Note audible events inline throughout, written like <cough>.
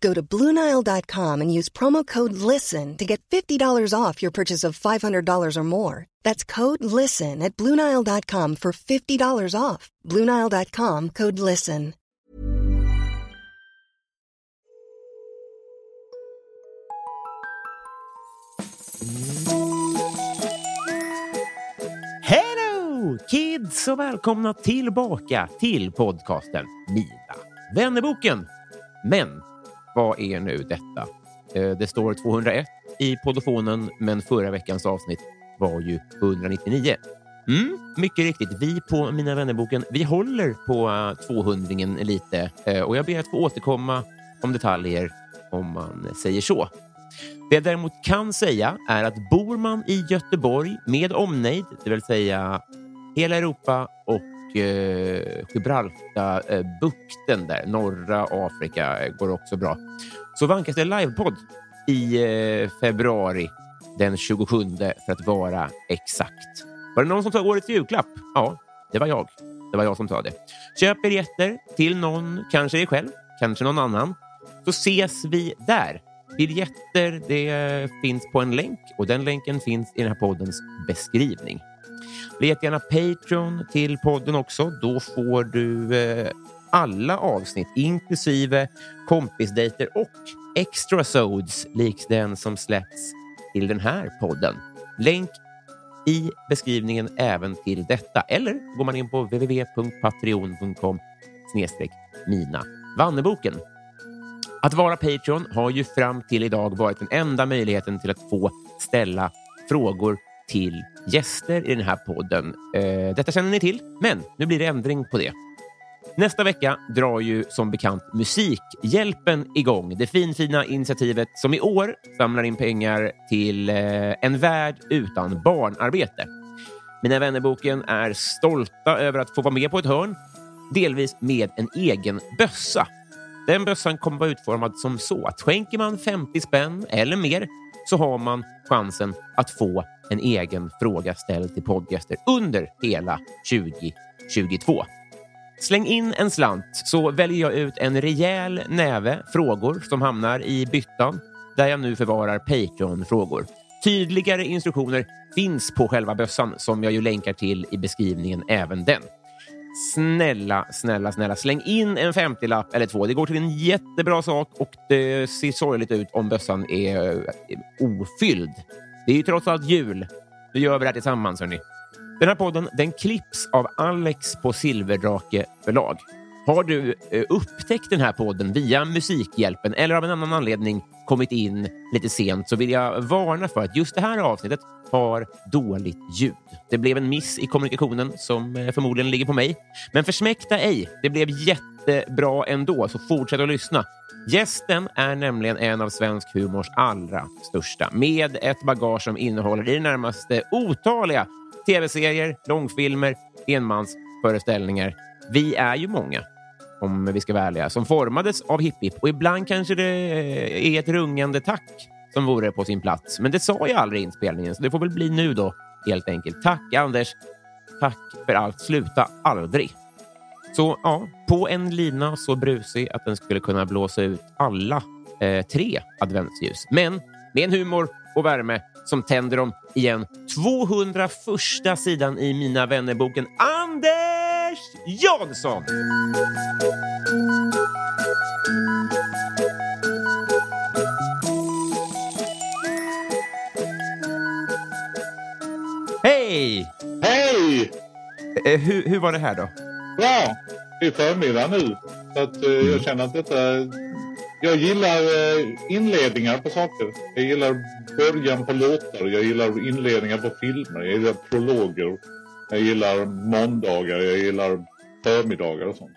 Go to BlueNile.com and use promo code LISTEN to get $50 off your purchase of $500 or more. That's code LISTEN at BlueNile.com for $50 off. BlueNile.com code LISTEN. Hello kids och välkomna tillbaka till podcasten Mina vännerboken. Men vad är nu detta? Eh, det står 201 i poddofonen, men förra veckans avsnitt var ju 199. Mm, mycket riktigt. Vi på Mina vännerboken, vi håller på eh, uh, 200 lite eh, och jag ber att få återkomma om detaljer om man säger så. Det jag däremot kan säga är att bor man i Göteborg med omnejd, det vill säga hela Europa och eh, Gibraltarbukten eh, där, norra Afrika eh, går också bra, så vankas det livepodd i eh, februari den 27 för att vara exakt. Var det någon som tog årets julklapp? Ja, det var jag. Det var jag som sa det. Köp biljetter till någon, kanske dig själv, kanske någon annan, så ses vi där. Biljetter det eh, finns på en länk och den länken finns i den här poddens beskrivning. Bli jättegärna Patreon till podden också. Då får du eh, alla avsnitt, inklusive kompisdejter och extra sods likt den som släpps till den här podden. Länk i beskrivningen även till detta. Eller går man in på www.patreon.com snedstreck mina vanneboken. Att vara Patreon har ju fram till idag varit den enda möjligheten till att få ställa frågor till gäster i den här podden. Eh, detta känner ni till, men nu blir det ändring på det. Nästa vecka drar ju som bekant Musikhjälpen igång. Det finfina initiativet som i år samlar in pengar till eh, en värld utan barnarbete. Mina vännerboken är stolta över att få vara med på ett hörn, delvis med en egen bössa. Den bössan kommer vara utformad som så att skänker man 50 spänn eller mer så har man chansen att få en egen fråga ställd till poddgäster under hela 2022. Släng in en slant så väljer jag ut en rejäl näve frågor som hamnar i byttan där jag nu förvarar Patreon-frågor. Tydligare instruktioner finns på själva bössan som jag ju länkar till i beskrivningen även den. Snälla, snälla, snälla, släng in en 50-lapp eller två. Det går till en jättebra sak och det ser sorgligt ut om bössan är eh, ofylld. Det är ju trots allt jul. då gör vi det här tillsammans, hörni. Den här podden den klipps av Alex på Silverdrake förlag. Har du eh, upptäckt den här podden via Musikhjälpen eller av en annan anledning kommit in lite sent så vill jag varna för att just det här avsnittet har dåligt ljud. Det blev en miss i kommunikationen som eh, förmodligen ligger på mig. Men försmäkta ej, det blev jättebra ändå, så fortsätt att lyssna. Gästen är nämligen en av svensk humors allra största med ett bagage som innehåller i det närmaste otaliga tv-serier, långfilmer, enmansföreställningar. Vi är ju många, om vi ska vara ärliga, som formades av hipp och ibland kanske det är ett rungande tack som vore på sin plats. Men det sa jag aldrig i inspelningen, så det får väl bli nu då, helt enkelt. Tack Anders. Tack för allt. Sluta aldrig. Så ja, på en lina så brusig att den skulle kunna blåsa ut alla eh, tre adventsljus. Men med en humor och värme som tänder dem igen. 201 sidan i Mina vännerboken. Anders! Jansson! Hej! Hej! Eh, hur, hur var det här då? Bra! Är förmiddag nu. Så att, eh, jag känner att detta... Jag gillar eh, inledningar på saker. Jag gillar början på låtar. Jag gillar inledningar på filmer. Jag gillar prologer. Jag gillar måndagar. Jag gillar förmiddagar och sånt.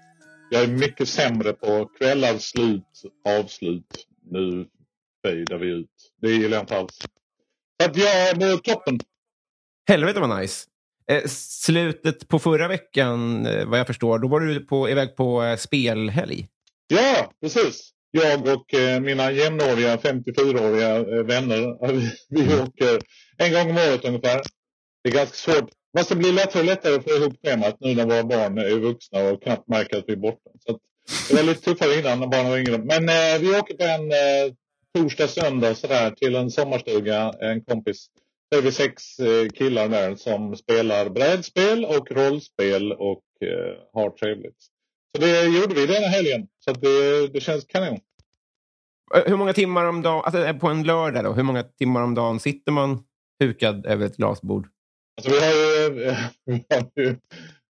Jag är mycket sämre på kvällar, slut, avslut. Nu fejdar vi ut. Det gillar jag inte alls. Så att jag mår toppen. Helvete vad nice. Eh, slutet på förra veckan, eh, vad jag förstår, då var du på, iväg på eh, spelhelg. Ja, precis. Jag och eh, mina jämnåriga 54-åriga eh, vänner, <laughs> vi åker en gång om året ungefär. Det är ganska svårt. Men det blir lättare och lättare att få ihop schemat nu när våra barn är vuxna och knappt märker att vi är borta. Så det var lite tuffare innan när barnen var yngre. Men vi åker på en torsdag, söndag sådär till en sommarstuga, en kompis. Är vi sex eh, killar där som spelar brädspel och rollspel och eh, har trevligt. Så det gjorde vi den här helgen. Så det, det känns kanon. Eh, Hur många timmar om dagen, alltså på en lördag då, hur många timmar om dagen sitter man hukad över ett glasbord? Alltså vi har ju, <laughs> vi har ju,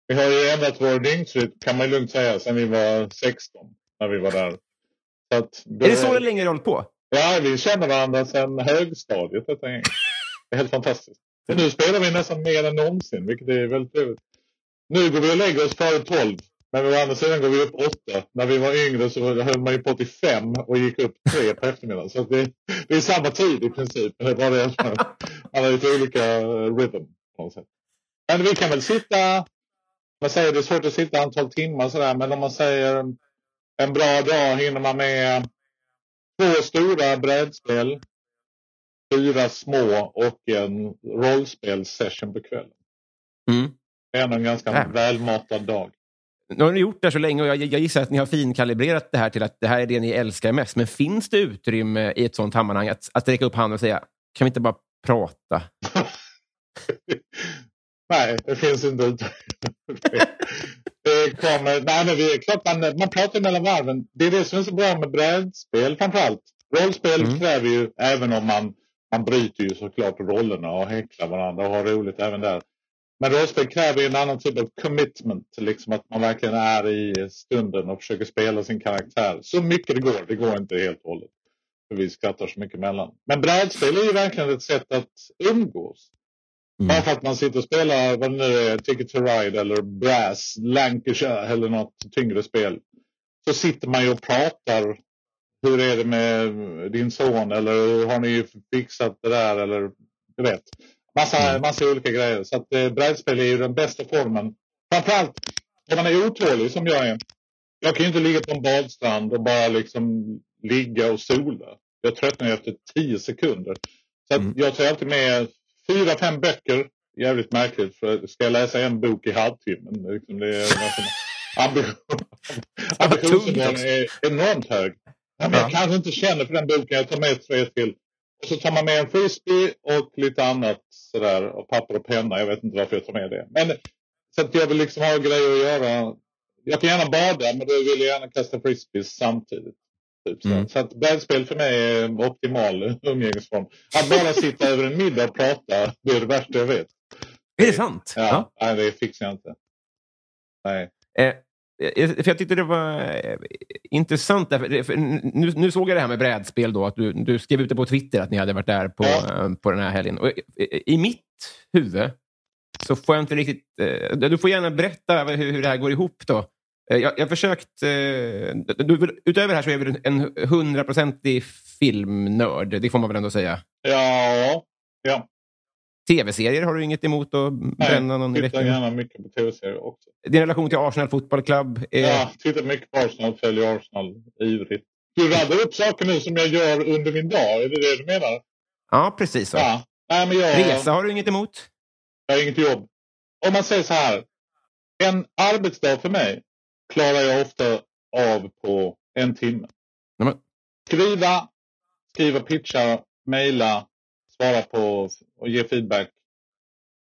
vi har ju ändrat vår dygnsrytm kan man lugnt säga sen vi var 16 när vi var där. Så då, Är det så länge du hållit på? Ja, vi känner varandra sedan högstadiet detta gäng. Det är helt fantastiskt. Men nu spelar vi nästan mer än någonsin, vilket är väldigt trevligt. Nu går vi och lägger oss före 12. Men å andra sidan går vi upp 8. När vi var yngre så höll man ju på till 5 och gick upp 3 på eftermiddagen. Så det, det är samma tid i princip. Men det är bara det att man, man har lite olika eh, rhythm. På något sätt. Men vi kan väl sitta, man säger det är svårt att sitta antal timmar sådär, men om man säger en bra dag hinner man med två stora brädspel, fyra små och en rollspelssession på kvällen. Mm. Det är ändå en ganska Ja. välmatad dag. Nu har ni gjort det här så länge och jag, jag gissar att ni har finkalibrerat det här till att det här är det ni älskar mest. Men finns det utrymme i ett sånt sammanhang att, att räcka upp handen och säga kan vi inte bara prata? <laughs> Nej, det finns inte utrymme. <laughs> det kommer, nej, men är klart man, man pratar mellan varven. Det är det som är så bra med brädspel framförallt. Rollspel Mm. kräver ju, även om man, man bryter ju såklart rollerna och häcklar varandra och har roligt även där. Men rollspel kräver ju en annan typ av commitment. Liksom att man verkligen är i stunden och försöker spela sin karaktär. Så mycket det går. Det går inte helt och hållet. För vi skrattar så mycket emellan. Men brädspel är ju verkligen ett sätt att umgås. Mm. Bara för att man sitter och spelar vad det nu är, Ticket to Ride eller Brass, Lancashire eller något tyngre spel. Så sitter man ju och pratar. Hur är det med din son eller har ni fixat det där eller du vet. Massa, Mm. massa olika grejer. Så att eh, brädspel är ju den bästa formen. Framförallt om man är otålig som jag är. Jag kan ju inte ligga på en badstrand och bara liksom ligga och sola. Jag tröttnar ju efter tio sekunder. Så att Mm. jag tar alltid med fyra, fem böcker. Jävligt märkligt. För ska jag läsa en bok i halvtimmen? Liksom det är nästan, <laughs> ambition, vad tungt ambitionsnivån också. är enormt hög. Ja, men Ja. Jag kanske inte känner för den boken. Jag tar med tre till. Och så tar man med en frisbee och lite annat sådär. Och papper och penna. Jag vet inte varför jag tar med det. Men så att jag vill liksom ha grejer att göra. Jag kan gärna bada men då vill jag gärna kasta frisbees samtidigt. Typ så. Mm. så att brädspel för mig är optimal <laughs> umgängesform. Att bara sitta över en middag och prata, det är det värsta jag vet. Är det sant? Ja, Nej, det fixar jag inte. Nej. Eh, för jag tyckte det var eh, intressant. Därför, för nu, nu såg jag det här med brädspel. Då, att du, du skrev ut det på Twitter att ni hade varit där på, eh, på den här helgen. Och, eh, I mitt huvud så får jag inte riktigt... Eh, du får gärna berätta hur, hur det här går ihop. då. Eh, jag jag har försökt... Eh, du, utöver det här så är du en hundraprocentig filmnörd. Det får man väl ändå säga. Ja, ja. Tv-serier har du inget emot att bränna någon i tittar gärna mycket på tv-serier också. Din relation till Arsenal Football Club? Är, Ja, tittar mycket på Arsenal, följer Arsenal ivrigt. Du raddar upp saker nu som jag gör under min dag, är det det du menar? ja, precis så. Ja. Nej, men jag, Resa har du inget emot? jag har inget jobb. Om man säger så här. En arbetsdag för mig klarar jag ofta av på en timme. Nej, men- Skriva, skriva, pitcha, mejla, svara på och ge feedback.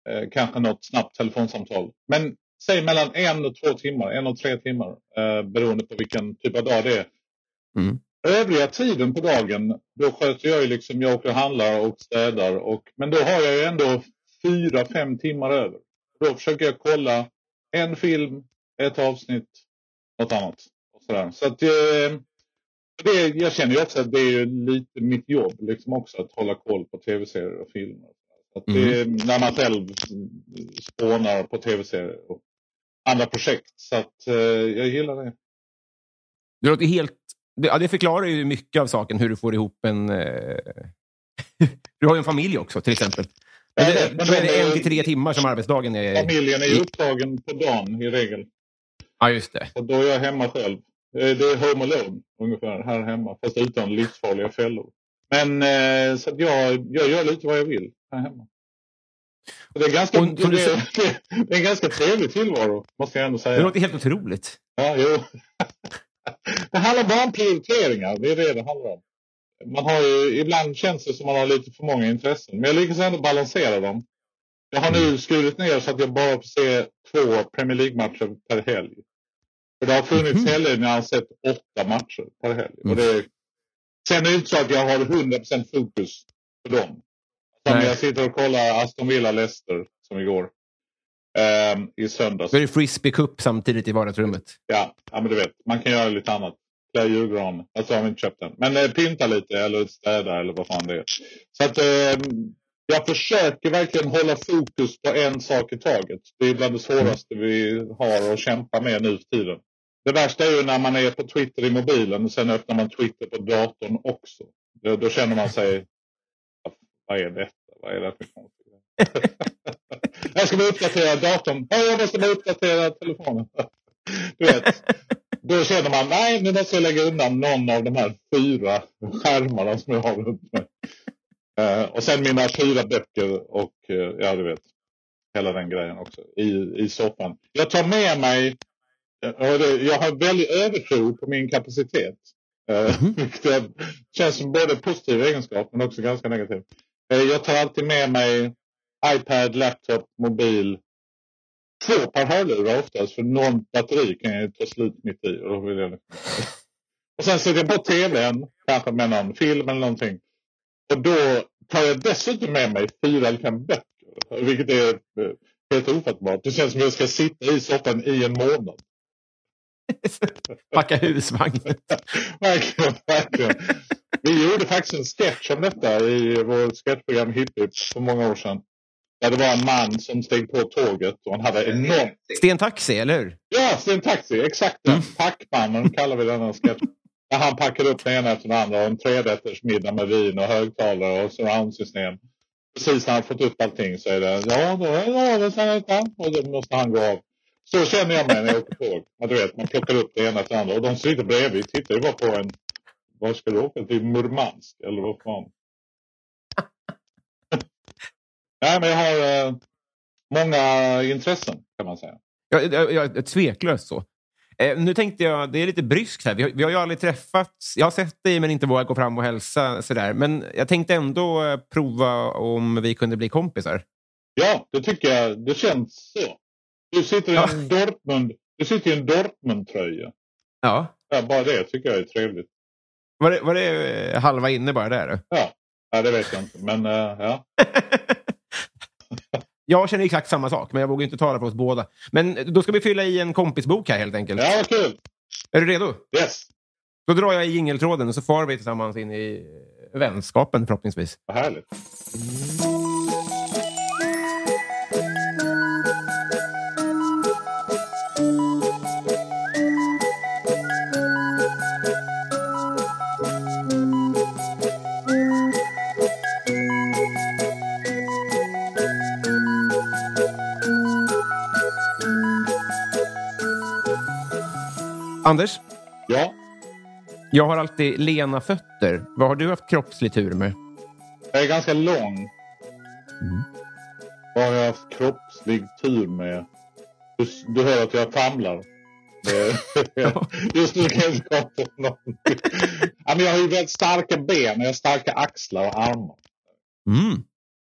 Eh, kanske något snabbt telefonsamtal. Men säg mellan en och två timmar, en och tre timmar. Eh, beroende på vilken typ av dag det är. Mm. Övriga tiden på dagen, då sköter jag ju liksom, jag åker och handlar och städar. Och, men då har jag ju ändå fyra, fem timmar över. Då försöker jag kolla en film, ett avsnitt, något annat. Och sådär. Så att, eh, det, jag känner ju också att det är lite mitt jobb liksom också att hålla koll på tv-serier och filmer. Att det, Mm. När man själv spånar på tv-serier och andra projekt. Så att eh, jag gillar det. Det låter helt... Det, ja, det förklarar ju mycket av saken, hur du får ihop en... Eh... <laughs> du har ju en familj också, till exempel. Men Ja, det, men då är det en till tre timmar som arbetsdagen är... Familjen är ju upptagen på dagen i regel. Ja, just det. Så då är jag hemma själv. Eh, Det är Home Alone ungefär här hemma. Fast utan livsfarliga fällor. Men eh, så att jag, jag gör lite vad jag vill här hemma. Det, är ganska, Och det, <laughs> det, det är en ganska trevlig tillvaro, måste jag ändå Det säga. låter helt otroligt. Ja, jo. <laughs> det handlar bara om prioriteringar. Det är det det handlar om. Man har ju, ibland känns det som man har lite för många intressen. Men jag lyckas ändå balansera dem. Jag har nu skurit ner så att jag bara får se två Premier League-matcher per helg. För det har funnits Mhm. helger när jag har sett åtta matcher per helg. Mm. Och det, sen är det inte så att jag har 100% fokus på dem. Som jag sitter och kollar Aston Villa-Leicester som igår. ehm, I söndags. Då är det frisbee cup samtidigt i vardagsrummet. Ja, ja, men du vet. Man kan göra lite annat. Klä julgran. Alltså har vi inte köpt den. Men eh, pynta lite eller städa eller vad fan det är. Så att eh, jag försöker verkligen hålla fokus på en sak i taget. Det är bland det svåraste vi har att kämpa med nu för tiden. Det värsta är ju när man är på Twitter i mobilen och sen öppnar man Twitter på datorn också. Då, då känner man sig, vad är detta? Vad är det för konstigt? <laughs> jag ska bara uppdatera datorn. Ja, jag måste bara uppdatera telefonen. <laughs> Du vet, då känner man, nej nu måste jag lägga undan någon av de här fyra skärmarna som jag har runt mig. Eh, och sen mina fyra böcker och eh, ja du vet, hela den grejen också i, i soffan. Jag tar med mig, jag har väldigt övertro på min kapacitet. Eh, <laughs> vilket känns som både positiv egenskap men också ganska negativ. Eh, jag tar alltid med mig iPad, laptop, mobil. Två par hörlurar oftast för någon batteri kan jag ta slut mitt i. Och, då vill jag... <laughs> och sen sätter jag på tvn, kanske med någon film eller någonting. Och då tar jag dessutom med mig fyra eller fem böcker. Vilket är eh, helt ofattbart. Det känns som att jag ska sitta i soffan i en månad. <laughs> Packa husvagnen. <laughs> verkligen, verkligen. Vi gjorde faktiskt en sketch om detta i vårt sketchprogram Hippie för många år sedan. Där det var en man som steg på tåget och han hade enormt... Sten Taxi, eller hur? Ja, Sten Taxi, exakt den. Packmannen kallar vi denna sketch. När <laughs> han packar upp den ena efter den andra och en trerätters middag med vin och högtalare och surroundsystem. Precis när han fått upp allting så är det ja, då är det här, och då måste han gå av. Så känner jag mig när jag åker tåg. Du vet, man plockar upp det ena efter det andra och de som sitter bredvid tittar ju bara på en. Var ska du åka till? Murmansk eller vad fan? <laughs> Nej, men jag har eh, många intressen kan man säga. Ja, ja, ja, tveklöst så. Eh, nu tänkte jag, det är lite bryskt här. Vi har, vi har ju aldrig träffats. Jag har sett dig men inte vågat gå fram och hälsa. Sådär. Men jag tänkte ändå eh, prova om vi kunde bli kompisar. Ja, det tycker jag. Det känns så. Du sitter i en Dortmund. Du sitter i en Dortmund-tröja. Ja. Ja, bara det tycker jag är trevligt. Var det, var det eh, halva inne bara där? Ja, ja det vet jag inte. Men eh, ja. <laughs> jag känner exakt samma sak, men jag vågar inte tala för oss båda. Men då ska vi fylla i en kompisbok här helt enkelt. Ja, kul. Är du redo? Yes, Då drar jag i jingeltråden och så far vi tillsammans in i vänskapen förhoppningsvis. vad härligt. Anders, Ja, jag har alltid lena fötter. Vad har du haft kroppslig tur med? jag är ganska lång. Mm. Vad har jag haft kroppslig tur med? Du, du hör att jag famlar. Det- <laughs> <laughs> Just nu kan jag inte komma på någonting. Jag har ju väldigt starka ben. Jag har starka axlar och armar. Mm.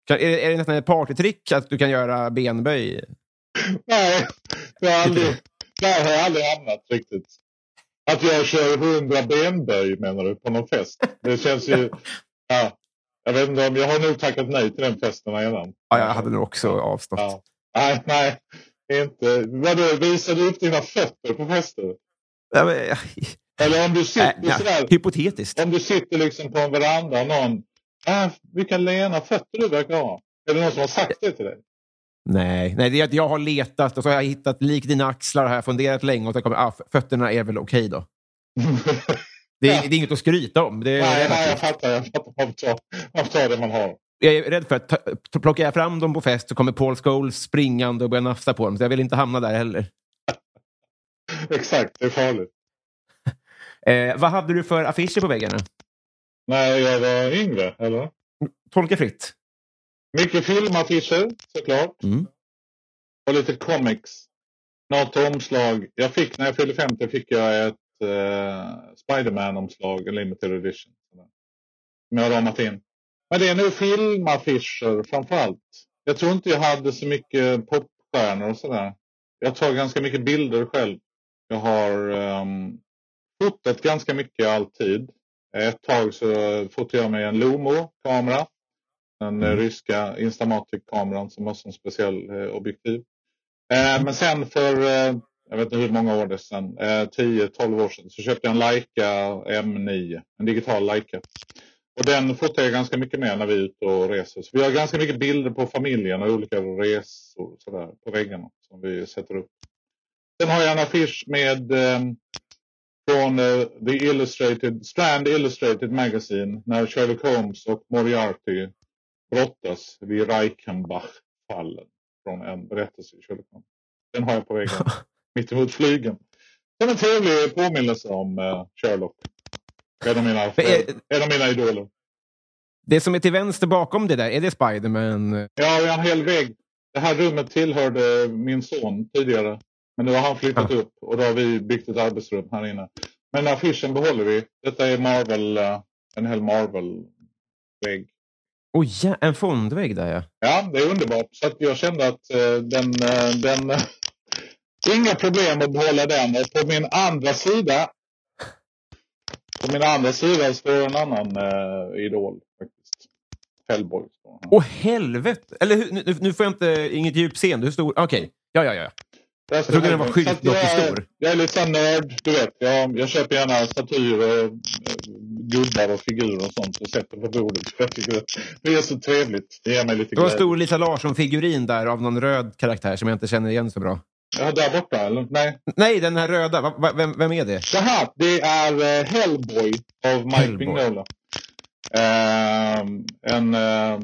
Är, är det nästan ett partytrick att du kan göra benböj? Nej, jag har aldrig, där har jag aldrig hamnat riktigt. Att jag kör hundra benböj menar du på någon fest? Det känns ju... <laughs> Ja, jag vet inte om jag har nog tackat nej till den festen redan. Ja, jag hade nog också avstått. Ja. Nej, nej. Inte. Vadå, visar du upp dina fötter på fester? Ja, men, <laughs> Eller om du sitter ja, sådär. hypotetiskt. Om du sitter liksom på en veranda och någon... Äh, vilka lena fötter du verkar ha. Är det någon som har sagt det till dig? Nej, nej det är att jag har letat och så har jag hittat lik dina axlar och har jag funderat länge och så kommer ah, fötterna är väl okej då. <laughs> Det är, det är inget att skryta om. Nej, nej, jag fattar. Jag fattar. Man får ta, man får ta det man har. Jag är rädd för att ta, plockar jag fram dem på fest så kommer Paul Scholes springande och börja nafsa på dem. Så jag vill inte hamna där heller. <laughs> Exakt, det är farligt. <laughs> Eh, vad hade du för affischer på väggarna? När jag var yngre, eller? Tolka fritt. Mycket filmaffischer såklart. Mm. Och lite comics. Något omslag. Jag fick när jag fyllde 50 fick jag ett eh, Spiderman-omslag, en limited edition. Som jag har ramat in. Men det är nog filmaffischer framför allt. Jag tror inte jag hade så mycket popstjärnor och sådär. Jag tar ganska mycket bilder själv. Jag har um, fotat ganska mycket alltid. Ett tag så fotade jag med en Lomo-kamera. Den eh, Mm. ryska Instamatic-kameran som har som speciell eh, objektiv. Eh, men sen för, eh, jag vet inte hur många år det sedan, eh, 10-12 år sedan, så köpte jag en Leica M9, en digital Leica. Och den fotar jag ganska mycket med när vi är ute och reser. Så vi har ganska mycket bilder på familjen och olika resor sådär, på väggarna som vi sätter upp. Sen har jag en affisch med eh, från eh, The Illustrated, Strand Illustrated Magazine när Sherlock Holmes och Moriarty brottas vid Reichenbach-fallen från en berättelse i Holmes. Den har jag på väggen <laughs> mittemot flygen. Som en trevlig påminnelse om eh, Sherlock. En av mina, är- en av mina idoler. Det som är till vänster bakom det där, är det Spiderman? Ja, vi har en hel vägg. Det här rummet tillhörde min son tidigare. Men nu har han flyttat upp och då har vi byggt ett arbetsrum här inne. Men affischen behåller vi. Detta är Marvel, eh, en hel Marvel-vägg. Oj, ja, en fondvägg där ja. Ja, det är underbart. Så att jag kände att eh, den... eh, den eh, inga problem att behålla den. Och på min andra sida... På min andra sida står en annan eh, idol. faktiskt. Han. Åh helvete! Eller hur, nu, nu får jag inte inget djupseende. Hur stor? Okej. Ja, ja, ja. Där står trodde den var Hellboy. Så att skyltdock jag. Jag är lite sån nörd, du vet. Jag, jag köper gärna statyer och eh, gubbar och figurer och sånt och sätter på bordet. Jag tycker det är så trevligt. Det ger mig lite Det var en stor Lisa Larsson-figurin där av någon röd karaktär som jag inte känner igen så bra. Ja, där borta, eller? Nej. Nej, den här röda. Va, va, vem, vem är det? Det här, det är eh, Hellboy av Mike Hellboy. Mignola. Ehm, en eh,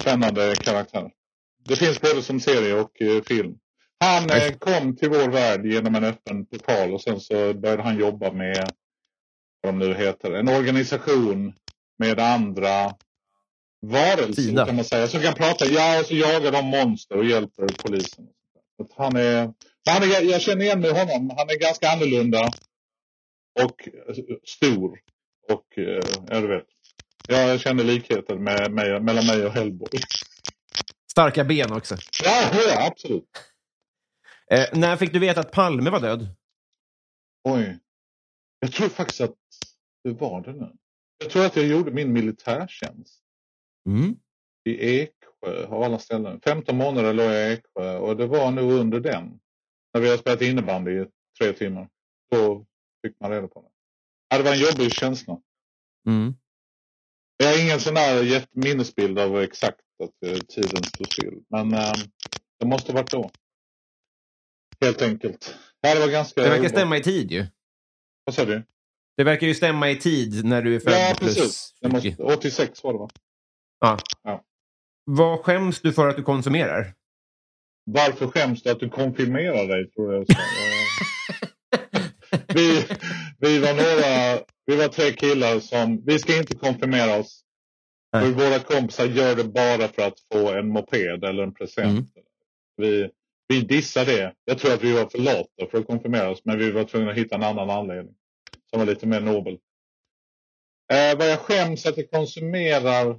spännande karaktär. Det finns både som serie och eh, film. Han eh, kom till vår värld genom en öppen portal och sen så började han jobba med de nu heter, en organisation med andra varelser Sida. kan man säga. Som kan prata, ja och så jagar de monster och hjälper polisen. Att han är, han är, jag känner igen mig honom. Han är ganska annorlunda och stor. Och eh, ja, du vet. Jag känner likheten med, med, mellan mig och Hellboy. Starka ben också. Ja, ja absolut. Eh, när fick du veta att Palme var död? Oj. Jag tror faktiskt att det var det nu. Jag tror att jag gjorde min militärtjänst Mm. i Eksjö av alla ställen. 15 månader låg jag i Eksjö och det var nog under den. När vi har spelat innebandy i tre timmar. Då fick man reda på det. Ja, det var en jobbig känsla. Mm. Jag har ingen sån jätte- minnesbild av exakt att eh, tiden stod still. Men eh, det måste varit då. Helt enkelt. Det var ganska... Det verkar stämma i tid ju. Vad sa du? Det verkar ju stämma i tid när du är född. Ja, precis. Måste, 20. 86 var det va? Ja. Ja. Vad skäms du för att du konsumerar? Varför skäms du att du konfirmerar dig? Tror jag. <laughs> Vi, vi var några, vi var tre killar som, vi ska inte konfirmera oss. Och våra kompisar gör det bara för att få en moped eller en present. Mm. Vi, vi dissar det. Jag tror att vi var för lata för att konfirmera oss, men vi var tvungna att hitta en annan anledning. Som var lite mer nobel. Eh, vad jag skäms att jag konsumerar.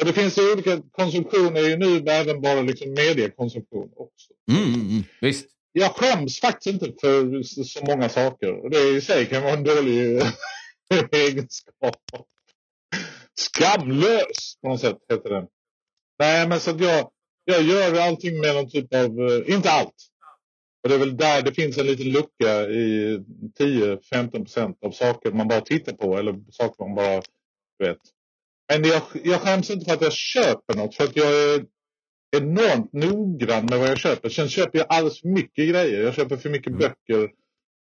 Och det finns ju olika konsumtioner ju nu, även bara liksom mediekonsumtion också. Mm, mm, mm. Visst. jag skäms faktiskt inte för så många saker. Och det i sig kan vara en dålig <laughs> egenskap. Skamlös på något sätt heter den. Nej, men så att jag, jag gör allting med någon typ av, eh, inte allt. Och det är väl där det finns en liten lucka i 10-15 procent av saker man bara tittar på eller saker man bara vet. Men jag, jag skäms inte för att jag köper något för att jag är enormt noggrann med vad jag köper. Sen köper jag alldeles för mycket grejer. Jag köper för mycket mm. böcker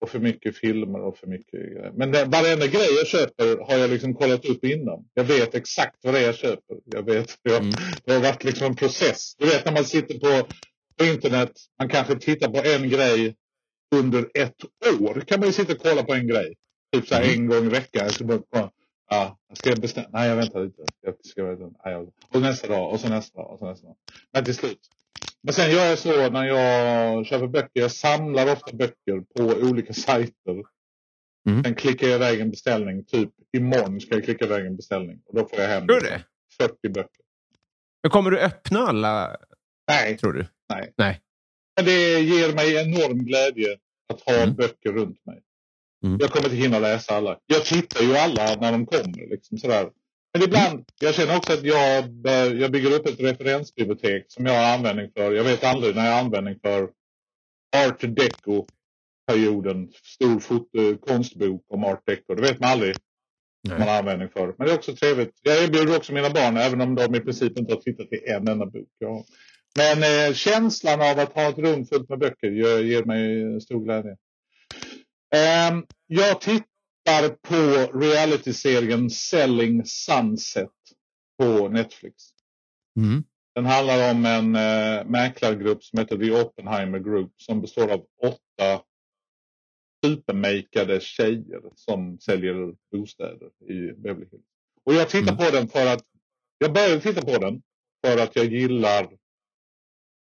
och för mycket filmer och för mycket grejer. Men det, varenda grej jag köper har jag liksom kollat upp innan. Jag vet exakt vad det är jag köper. Jag vet, jag, mm. Det har varit liksom en process. Du vet när man sitter på, på internet, man kanske tittar på en grej under ett år. kan man ju sitta och kolla på en grej. Typ så här mm. en gång i veckan. Ja, ska jag bestämma? Nej, jag väntar lite. Jag ska, nej, och nästa dag och så nästa dag och så nästa dag. Men till slut. Men sen gör jag så när jag köper böcker. Jag samlar ofta böcker på olika sajter. Mm. Sen klickar jag iväg en beställning. Typ imorgon ska jag klicka iväg en beställning. Och då får jag hem tror det? 40 böcker. Men kommer du öppna alla? Nej. Tror du? Nej. Nej. Men det ger mig enorm glädje att ha mm. böcker runt mig. Mm. Jag kommer inte hinna läsa alla. Jag tittar ju alla när de kommer. Liksom sådär. Men ibland, jag känner också att jag, jag bygger upp ett referensbibliotek som jag har användning för. Jag vet aldrig när jag har användning för art deco-perioden. Stor foto, konstbok om art deco. Det vet man aldrig Nej. man har användning för. Men det är också trevligt. Jag erbjuder också mina barn, även om de i princip inte har tittat i en enda bok. Ja. Men eh, känslan av att ha ett rum fullt med böcker ger, ger mig stor glädje. Um, jag tittar på realityserien Selling Sunset på Netflix. Mm. Den handlar om en uh, mäklargrupp som heter The Oppenheimer Group som består av åtta supermakade tjejer som säljer bostäder i Beverly Hills. Och jag tittar mm. på den för att jag började titta på den för att jag gillar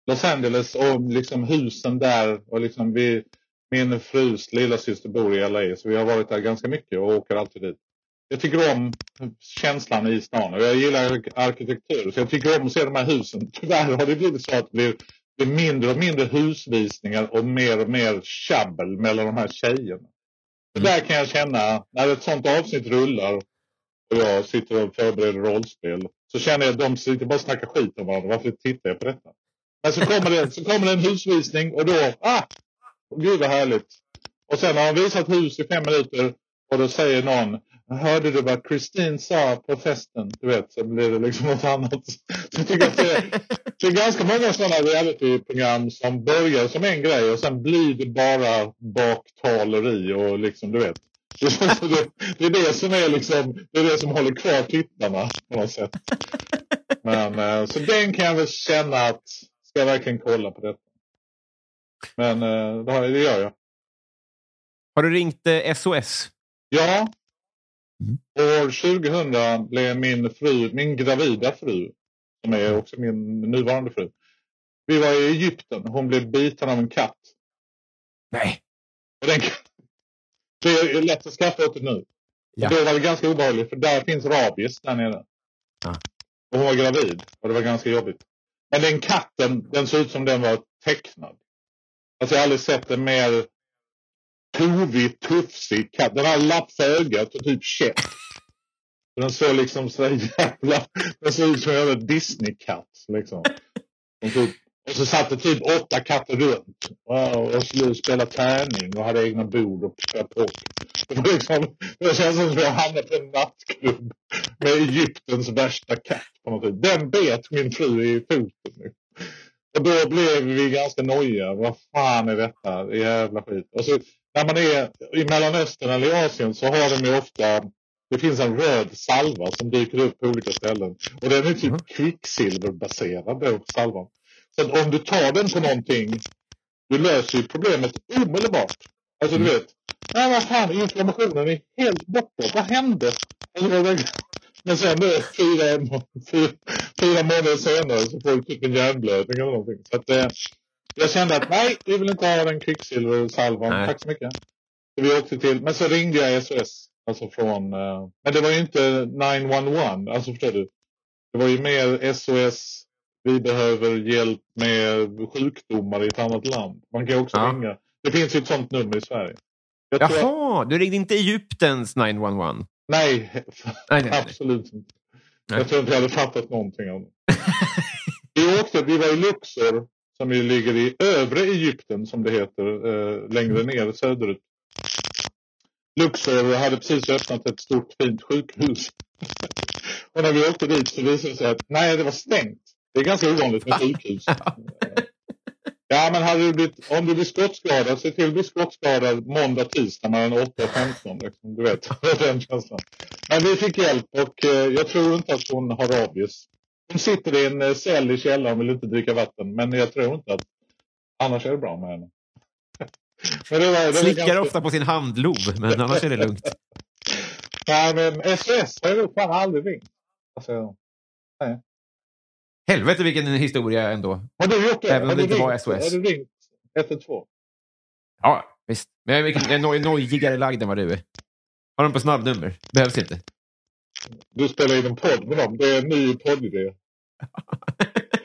Los Angeles och liksom husen där och liksom vi min frus lilla syster bor i LA så vi har varit där ganska mycket och åker alltid dit. Jag tycker om känslan i stan och jag gillar arkitektur så jag tycker om att se de här husen. <laughs> Tyvärr har det blivit så att det blir, det blir mindre och mindre husvisningar och mer och mer tjabbel mellan de här tjejerna. Så där kan jag känna, när ett sånt avsnitt rullar och jag sitter och förbereder rollspel så känner jag att de sitter bara och snackar skit om varandra. Varför tittar jag på detta? Men så kommer det, så kommer det en husvisning och då, ah, Gud vad härligt. Och sen har han visat hus i fem minuter och då säger någon Hörde du vad Christine sa på festen? Du vet, så blir det liksom något annat. Så jag tycker att det, det är ganska många sådana realityprogram som börjar som en grej och sen blir det bara baktaleri och liksom, du vet. Det, det, är det som är liksom, det är det som håller kvar tittarna på något sätt. Men, eh, så den kan jag väl känna att, ska verkligen kolla på detta? Men eh, det gör jag. Har du ringt eh, SOS? Ja. Mm. År 2000 blev min fru, min gravida fru, som är mm. också min nuvarande fru. Vi var i Egypten. Hon blev biten av en katt. Nej. Och den, det är lätt att skratta åt det nu. Ja. Då var det ganska obehagligt för där finns rabies där nere. Ja. Och hon var gravid och det var ganska jobbigt. Men den katten, den såg ut som den var tecknad. Alltså jag har aldrig sett en mer tovig, tufsig katt. Den har lapp för ögat och typ käpp. Den såg liksom så jävla... Den såg ut som en Disney-katt. Liksom. <laughs> Och, typ, och så satt det typ åtta katter runt. Wow, och skulle spela tärning och hade egna bord och pock. Det, var liksom, det känns som att jag hamnade på en nattklubb med Egyptens värsta katt. På något sätt. Den bet min fru i foten. Nu. Och då blev vi ganska nojiga. Vad fan är detta? Jävla skit. Och så, när man är i Mellanöstern eller i Asien så har de ju ofta det finns en röd salva som dyker upp på olika ställen. Och den är typ mm. kvicksilverbaserad då, salvan. Så om du tar den på någonting, du löser ju problemet omedelbart. Alltså mm. du vet, nej vad fan, inflammationen är helt borta. Vad hände? Alltså, men sen nu, fyra, fyra, fyra månader senare så får du typ en hjärnblödning eller någonting. Så att, eh, jag kände att nej, vi vill inte ha den kvicksilversalvan. Tack så mycket. Så vi åkte till, men så ringde jag SOS. Alltså från, eh, men det var ju inte 911, alltså förstår du. Det var ju mer SOS, vi behöver hjälp med sjukdomar i ett annat land. Man kan också Ja. ringa. Det finns ju ett sånt nummer i Sverige. Jag tror att, Jaha, du ringde inte Egyptens 911? nej, Nej, nej, nej. absolut inte. Nej. Jag tror inte jag hade fattat någonting av det. vi, åkte, vi var i Luxor som ju ligger i övre Egypten som det heter, eh, längre ner söderut. Luxor hade precis öppnat ett stort fint sjukhus. <laughs> och när vi åkte dit så visade det sig att nej, det var stängt. Det är ganska ovanligt med sjukhus. <laughs> Ja, men hade du blivit, om du blir skottskadad, se till att bli skottskadad måndag, tisdag mellan 8 och 15. Liksom, du vet, <laughs> den känslan. Men vi fick hjälp och eh, jag tror inte att hon har rabies. Hon sitter i en eh, cell i källaren och vill inte dricka vatten. Men jag tror inte att... Annars är det bra med henne. <laughs> men det var, det Slickar ganska- ofta på sin handlov, men annars är det lugnt. Nej, men SOS har jag fan aldrig ringt. Alltså, Helvete vilken historia ändå. har du gjort det? Även om det inte var SOS. Har du ringt 112? Ja, visst. Men jag är noj- nojigare lagd än vad du är. Har de på snabbnummer? Behövs inte. Du spelar in en podd med dem. Det är en ny poddidé. <laughs>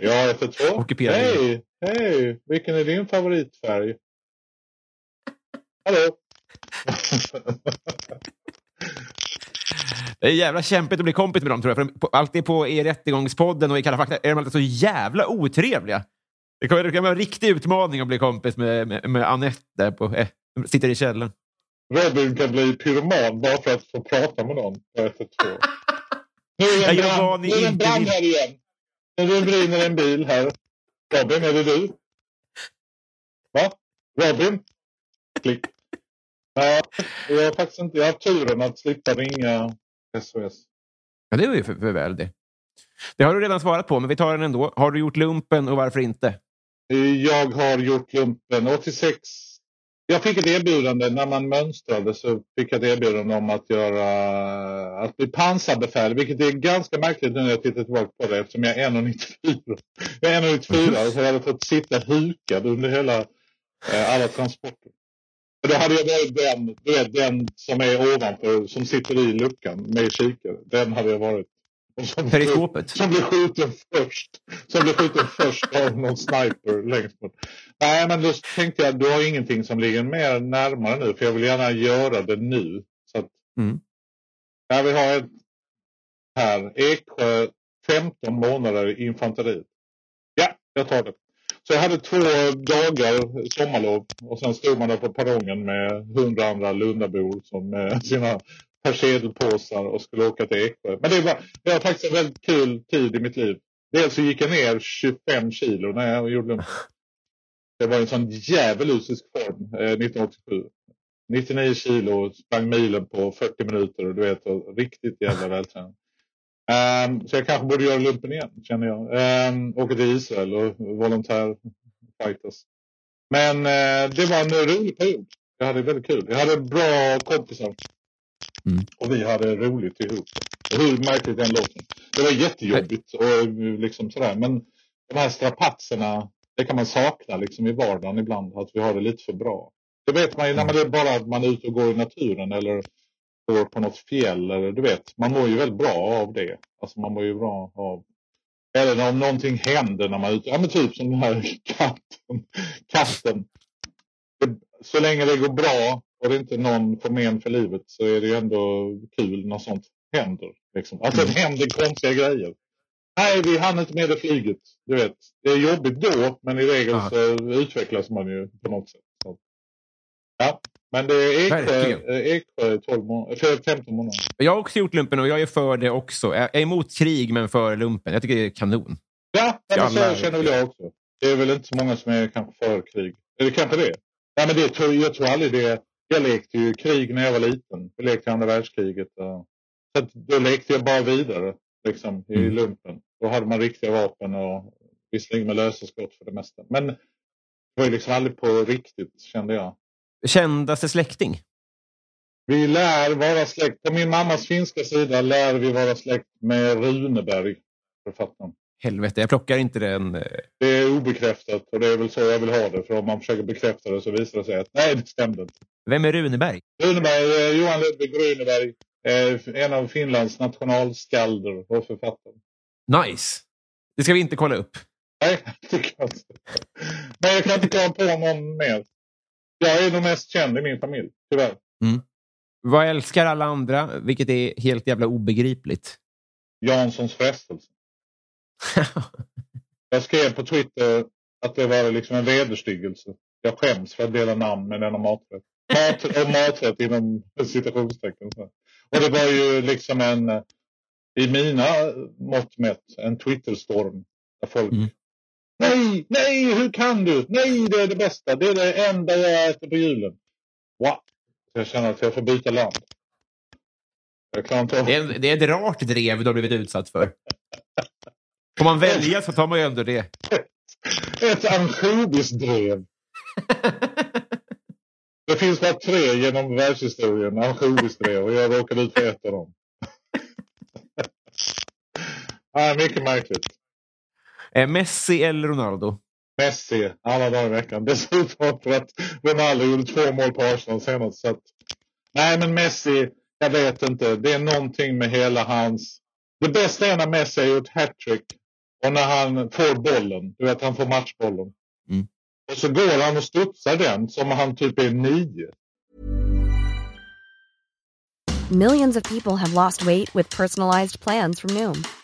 Ja, 112. Ockuperad Hej! Hej! Vilken är din favoritfärg? Hallå? <laughs> Det är jävla kämpigt att bli kompis med dem, tror jag. För de- på- alltid på i Rättegångspodden och i Kalla fakta är de alltid så jävla otrevliga. Det kan, det kan vara en riktig utmaning att bli kompis med, med, med Anette där på, eh, sitter i källaren. Robin kan bli pyroman bara för att få prata med någon på 112. Nu är det en brand, nu är en brand här igen. Nu brinner en bil här. Robin, är det du? Va? Robin? Klick. Nej, jag har faktiskt inte. Jag har turen att slippa ringa SOS. Ja, det är ju för, för väl det. Det har du redan svarat på, men vi tar den ändå. Har du gjort lumpen och varför inte? Jag har gjort lumpen 86. Jag fick ett erbjudande när man mönstrade så fick jag ett erbjudande om att göra att bli pansarbefäl, vilket är ganska märkligt nu när jag tittar tillbaka på det eftersom jag är 1,94. Jag är 1,94 så jag hade fått sitta hukad under hela eh, alla transporter. Då hade jag varit den, du vet, den som är ovanför, som sitter i luckan med kikare. Den hade jag varit. Som- Periskopet? som blir skjuten först. Som blir skjuten först av någon sniper längst bort. Nej, men då tänkte jag, du har ingenting som ligger mer närmare nu, för jag vill gärna göra det nu. Så att, Mm. Jag vill ha ett här, Eksjö, 15 månader i infanteriet. Ja, jag tar det. Så jag hade två dagar sommarlov och sen stod man där på perrongen med hundra andra Lundabor som med eh, <laughs> sina persedelpåsar och skulle åka till Eksjö. Men det var, det var faktiskt en väldigt kul tid i mitt liv. Dels så gick jag ner 25 kilo när jag gjorde lumpen. Det var en sån djävulusisk form eh, 1987. 99 kilo, sprang milen på 40 minuter och du vet, och riktigt jävla vältränad. Ehm, så jag kanske borde göra lumpen igen, känner jag. Um, åka till Israel och volontär fightas. Men eh, det var en rolig period. Jag hade väldigt kul. Jag hade bra kompisar. Mm. Och vi hade roligt ihop. Hur märkligt den låten. Det var jättejobbigt och eh, liksom sådär. Men de här strapatserna, det kan man sakna liksom i vardagen ibland. Att vi har det lite för bra. Det vet man ju när man är bara att man är ute och går i naturen eller går på något fjäll. Eller, du vet, man mår ju väldigt bra av det. Alltså man mår ju bra av eller om någonting händer när man är ute. Ja men typ som den här <laughs> katten. katten. Så länge det går bra och det inte någon får men för livet så är det ju ändå kul när sånt händer. Liksom. Alltså det händer konstiga grejer. Nej, vi hann inte med det flyget. Du vet, det är jobbigt då, men i regel så utvecklas man ju på något sätt. Så. Ja, men det är Eksjö, eh, Eksjö 12 må- för 15 månader. Jag har också gjort lumpen och jag är för det också. Jag är emot krig, men för lumpen. Jag tycker det är kanon. Ja, men så känner väl jag också. Det är väl inte så många som är kanske för krig. Eller kanske det. Nej, men det jag tror aldrig det. Jag lekte ju krig när jag var liten. Jag lekte andra världskriget. Och, så då lekte jag bara vidare liksom, i Mm. lumpen. Då hade man riktiga vapen och visserligen med lösa skott för det mesta. Men det var ju liksom aldrig på riktigt kände jag. Kändaste släkting? Vi lär vara släkt. På min mammas finska sida lär vi vara släkt med Runeberg, författaren. Helvete, jag plockar inte den. eh, Det är obekräftat och det är väl så jag vill ha det. För om man försöker bekräfta det så visar det sig att nej, det stämde inte. Vem är Runeberg? Runeberg, eh, Johan Ludvig Runeberg, eh, en av Finlands nationalskalder och författare. Nice. Det ska vi inte kolla upp. Nej, <laughs> det tycker jag inte. Men jag kan inte komma på någon mer. Jag är nog mest känd i min familj, tyvärr. Vad älskar alla andra, vilket är helt jävla obegripligt? Janssons frestelse. <laughs> Jag skrev på Twitter att det var liksom en vederstyggelse. Jag skäms för att dela namn med denna maträtt. Mat, och maträtt inom citationstecken. Och det var ju liksom en, i mina mått mätt, en Twitterstorm. Där folk, Mm. Nej, nej, hur kan du? Nej, det är det bästa. Det är det enda jag äter på julen. Wow. Jag känner att jag får byta land. Jag klarar inte av Det är, det är ett rart drev du har blivit utsatt för. Får man välja så tar man ju ändå det. <laughs> ett ansjovisdrev. <laughs> Det finns bara tre genom världshistorien ansjovisdrev och jag råkade ut för ett av dem. <laughs> ah, mycket märkligt. Eh, Messi eller Ronaldo? Messi alla dagar i veckan. Dessutom för att Ronaldo gjorde två mål på Arsenal senast. Så att, nej, men Messi, jag vet inte. Det är någonting med hela hans... Det bästa är när Messi har gjort hattrick och när han får bollen. Du vet, han får matchbollen. Mm. Och så går han och studsar den som han typ är nio. Millions of people have lost weight with personalized plans from Noom,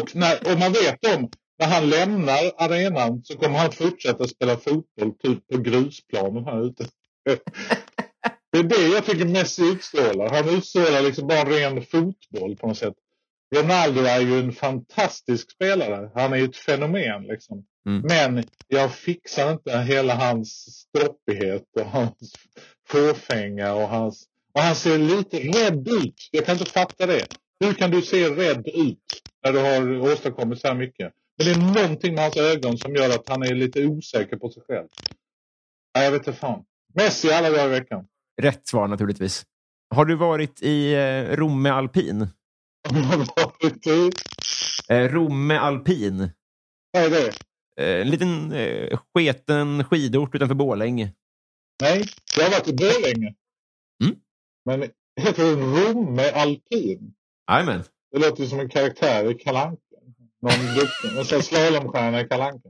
Och, när, och man vet om, när han lämnar arenan så kommer han att fortsätta spela fotboll typ på grusplanen här ute. <laughs> Det är det jag tycker Messi utstrålar. Han utstrålar liksom bara ren fotboll på något sätt. Ronaldo är ju en fantastisk spelare. Han är ju ett fenomen liksom. Mm. Men jag fixar inte hela hans stroppighet och hans fåfänga och hans... Och han ser lite rädd ut. Jag kan inte fatta det. Hur kan du se rädd ut när du har åstadkommit så här mycket? Men det är någonting med hans ögon som gör att han är lite osäker på sig själv. Nej, jag vet inte fan. Messi alla dagar i veckan. Rätt svar naturligtvis. Har du varit i eh, Romme Alpin? Eh, Romme Alpin. Vad är det? Eh, en liten eh, sketen skidort utanför Borlänge. Nej, jag har varit i Borlänge. Mm. Men heter det Romme Alpin? Jajamän. Det låter som en karaktär i Kalle Anka. Någon duktig, en sån slalomstjärna i Kalle Anka.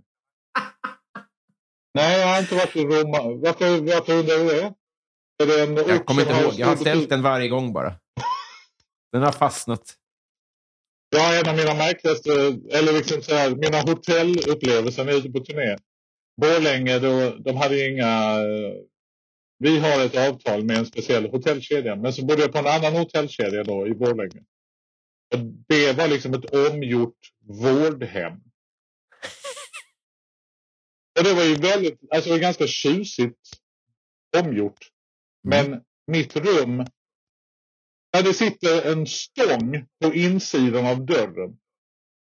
Nej, jag har inte varit i Roma. Varför, varför undrar du det? Är det en Jag kommer inte har ihåg. Jag har ställt den varje gång bara. Den har fastnat. Ja, en av mina märkligaste, eller liksom så här, mina hotellupplevelser när jag är ute på turné. Borlänge, då, de hade inga... eh, Vi har ett avtal med en speciell hotellkedja, men så bodde jag på en annan hotellkedja då i Borlänge. Det var liksom ett omgjort vårdhem. Och det var ju väldigt, alltså det var ganska tjusigt omgjort. Men mitt rum, där det sitter en stång på insidan av dörren.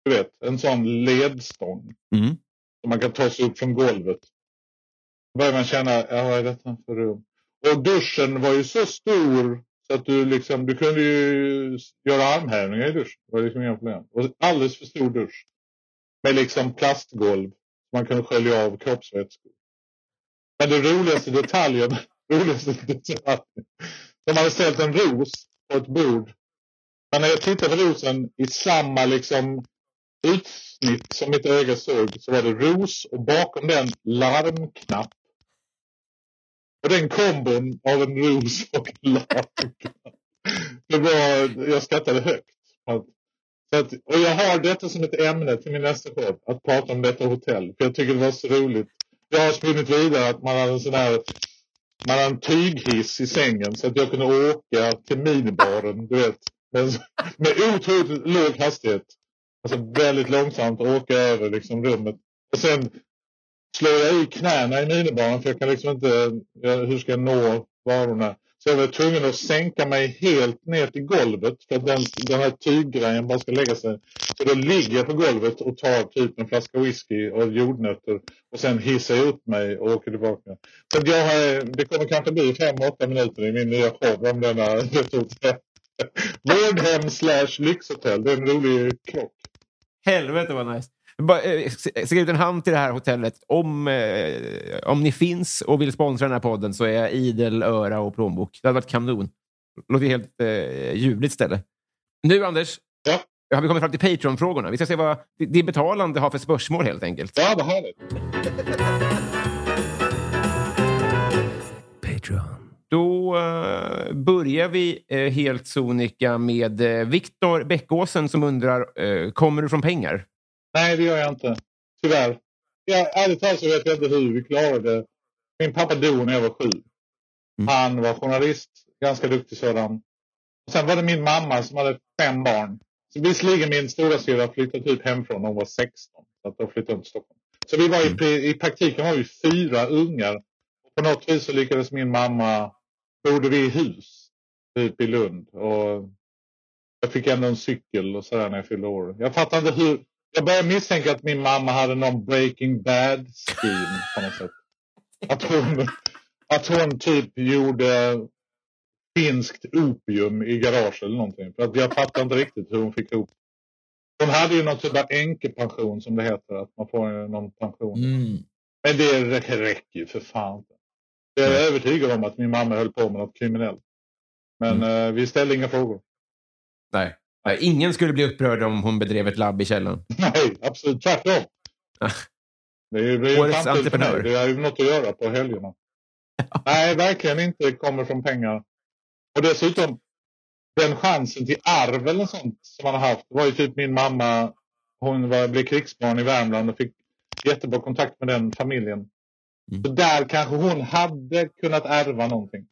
Du vet, en sån ledstång Mm. som man kan ta sig upp från golvet. Då börjar man känna, ja, vad är detta för rum? Och duschen var ju så stor så att du liksom, du kunde ju göra armhävningar i duschen. Det var liksom inga problem. Och alldeles för stor dusch. Med liksom plastgolv. Man kunde skölja av kroppsvätskor. Men den roligaste detaljen, <laughs> roligaste detaljen. De hade ställt en ros på ett bord. Men när jag tittade på rosen i samma liksom utsnitt som mitt öga såg så var det ros och bakom den larmknapp. Den kombon av en ros och en larmknapp. Det var, jag skrattade högt. Så att, och jag har detta som ett ämne till min nästa podd, att prata om detta hotell. För jag tycker det var så roligt. Jag har spunnit vidare att man hade en sån här man hade en tyghiss i sängen så att jag kunde åka till minibaren, du vet. Med, med otroligt låg hastighet. Alltså väldigt långsamt åka över liksom rummet. Och sen slår jag i knäna i minibaren för jag kan liksom inte, hur ska jag nå varorna? Så jag var tvungen att sänka mig helt ner till golvet för att den, den här tyggrejen bara ska lägga sig. Så då ligger jag på golvet och tar typ en flaska whisky och jordnötter och sen hissar jag upp mig och åker tillbaka. Så jag har, det kommer kanske bli fem, åtta minuter i min nya show om denna <laughs> <laughs> Vårdhem slash lyxhotell. Det är en rolig krock. Helvete vad nice. Eh, skriv ut en hand till det här hotellet. Om, eh, om ni finns och vill sponsra den här podden så är jag idel öra och plånbok. Det hade varit kanon. Låter helt eh, ljuvligt ställe. Nu, Anders, ja. har vi kommit fram till Patreon-frågorna. Vi ska se vad det betalande har för spörsmål helt enkelt. Ja, vad härligt. Då uh, börjar vi uh, helt sonika med uh, Viktor Bäckåsen som undrar, kommer du från pengar? Nej, det gör jag inte. Tyvärr. Jag, ärligt talat så vet jag inte hur vi klarade det. Min pappa dog när jag var sju. Mm. Han var journalist, ganska duktig sådan. Och sen var det min mamma som hade fem barn. Så visserligen min stora syra flyttade typ hemifrån när hon var 16. Så att då flyttade hon till Stockholm. Så vi var i, mm. i praktiken var vi fyra ungar. Och på något vis så lyckades min mamma, bodde vi i hus typ i Lund. Och jag fick ändå en cykel och sådär när jag fyllde år. Jag fattar inte hur, jag börjar misstänka att min mamma hade någon Breaking Bad-scheme på något sätt. Att hon, att hon typ gjorde finskt opium i garaget eller någonting. För att jag fattar inte riktigt hur hon fick ihop. Hon hade ju någon typ av änkepension som det heter. Att man får någon pension. Mm. Men det räcker ju för fan. Jag är övertygad om att min mamma höll på med något kriminellt. Men mm. eh, vi ställde inga frågor. Nej. Ingen skulle bli upprörd om hon bedrev ett labb i källaren. <laughs> Nej, absolut tvärtom. Det är, det är Årets entreprenör. Det är ju något att göra på helgerna. <laughs> Nej, verkligen inte kommer från pengar. Och dessutom, den chansen till arv eller sånt som man har haft var ju typ min mamma. Hon var, blev krigsbarn i Värmland och fick jättebra kontakt med den familjen. Mm. Så där kanske hon hade kunnat ärva någonting.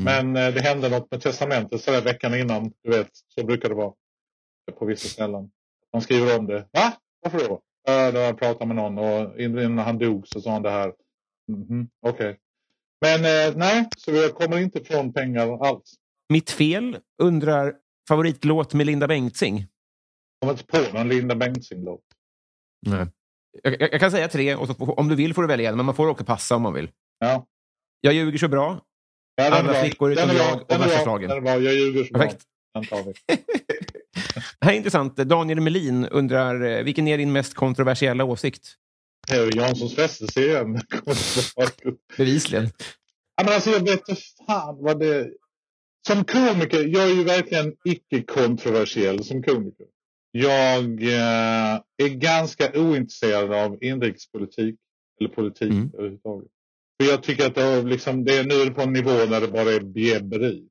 Mm. Men eh, det hände något med testamentet så där veckan innan. Du vet, så brukar det vara på vissa ställen. Man skriver om det. Va? Varför då? Äh, då jag pratat med någon och innan han dog så sa han det här. Mm -hmm. Okej. Okay. Men eh, nej, så vi kommer inte från pengar alls. Mitt fel undrar favoritlåt med Linda Bengtzing? Jag kommer inte på någon Linda Bengtzing-låt. Nej. Jag, jag, jag, kan säga tre och så, om du vill får du välja men man får också passa om man vill. Ja. Jag ljuger så bra. Ja, Andra flickor utom jag och värsta. Jag ljuger så Perfekt. bra. Den tar vi. <laughs> Det här är intressant. Daniel Melin undrar, eh, vilken är din mest kontroversiella åsikt? Janssons frestelse igen. Bevisligen. Ja, men alltså, jag vet inte fan vad det... Som komiker, jag är ju verkligen icke-kontroversiell som komiker. Jag eh, är ganska ointresserad av inrikespolitik eller politik mm. överhuvudtaget. För jag tycker att det, liksom, det är nu på en nivå där det bara är bjäbberi.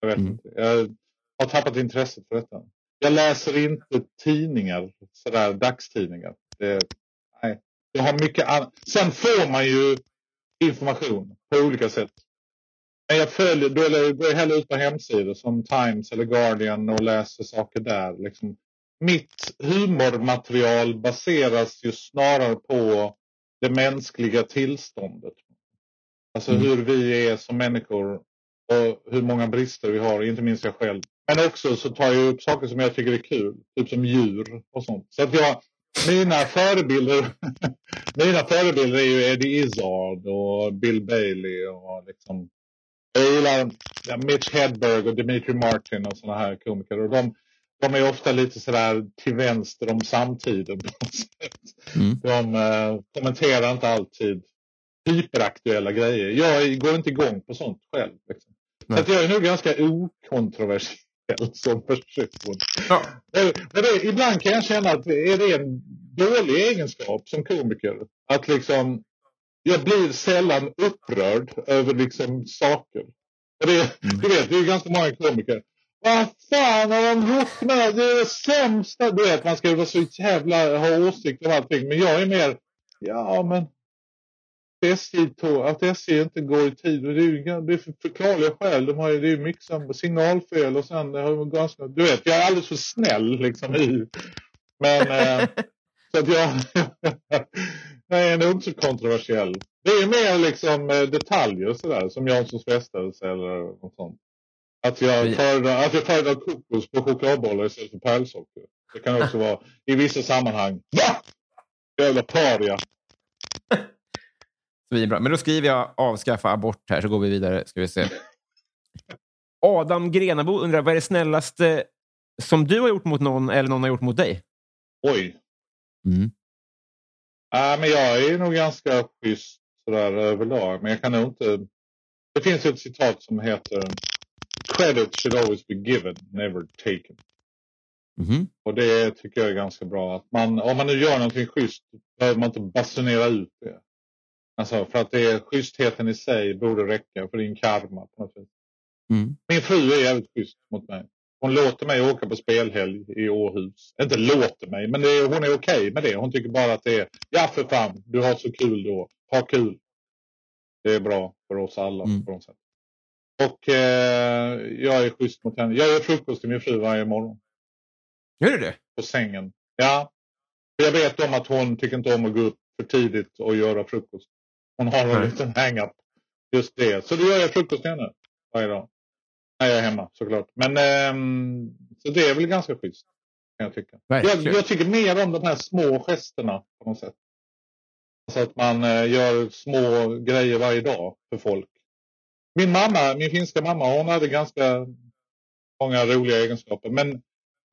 Jag vet mm. inte. Jag har tappat intresset för detta. Jag läser inte tidningar, sådär dagstidningar. Det, nej. Jag har mycket annat. Sen får man ju information på olika sätt. Jag följer, då går jag hellre ut på hemsidor som Times eller Guardian och läser saker där. Liksom. Mitt humormaterial baseras ju snarare på det mänskliga tillståndet. Alltså mm. hur vi är som människor och hur många brister vi har, inte minst jag själv. Men också så tar jag upp saker som jag tycker är kul, typ som djur och sånt. Så att jag, mina förebilder, <laughs> mina förebilder är ju Eddie Izzard och Bill Bailey och liksom jag gillar Mitch Hedberg och Dimitri Martin och sådana här komiker. Och de, de är ofta lite sådär till vänster om samtiden. Mm. De eh, kommenterar inte alltid hyperaktuella grejer. Jag går inte igång på sånt själv. Liksom. Så att jag är nog ganska okontroversiell <laughs> som person. Ja. Men det, ibland kan jag känna att är det en dålig egenskap som komiker. Att liksom, jag blir sällan upprörd över liksom saker. Det, mm. Du vet, det är ganska många komiker. Vad fan har de gjort med det? är det sämsta. Du vet, man ska ju vara så jävla ha åsikter om allting. Men jag är mer, ja men SJ att SJ inte går i tid. Det är ju det är för förklarliga skäl. De har ju, det är ju mycket signalfel och sen har de ganska, du vet, jag är alldeles för snäll liksom i. Men eh, <laughs> så att jag, jag är nog inte så kontroversiell. Det är mer liksom eh, detaljer sådär som Janssons frestelse eller något sånt. Att jag föredrar, att jag föredrar kokos på chokladbollar istället för pärlsocker. Det kan också vara i vissa sammanhang. Va? Jävla paria. <laughs> Svinbra. Men då skriver jag avskaffa abort här så går vi vidare. Ska vi se. <laughs> Adam Grenabo undrar vad är det snällaste som du har gjort mot någon eller någon har gjort mot dig? Oj. Mm. Äh, men jag är nog ganska schysst sådär överlag. Men jag kan nog inte... Det finns ett citat som heter Credit should always be given, never taken. Mhm. Och det tycker jag är ganska bra. Att man, om man nu gör någonting schysst behöver man inte basunera ut det. Alltså för att det är schystheten i sig borde räcka för din karma på något sätt. Mm. Min fru är jävligt schysst mot mig. Hon låter mig åka på spelhelg i Åhus. Inte låter mig, men det hon är okej med det. Hon tycker bara att det är, ja för fan, du har så kul då. Ha kul. Det är bra för oss alla Mm. på något sätt. Och eh, jag är schysst mot henne. Jag gör frukost till min fru varje morgon Gör du det? på sängen. Ja, För jag vet om att hon tycker inte om att gå upp för tidigt och göra frukost. Hon har en liten hang-up. Just det. Så då gör jag frukost till henne varje dag. När jag är hemma såklart. Men ehm, så det är väl ganska schysst. Jag tycka. Jag, jag tycker mer om de här små gesterna på något sätt. Alltså att man eh, gör små grejer varje dag för folk. Min mamma, min finska mamma, hon hade ganska många roliga egenskaper. Men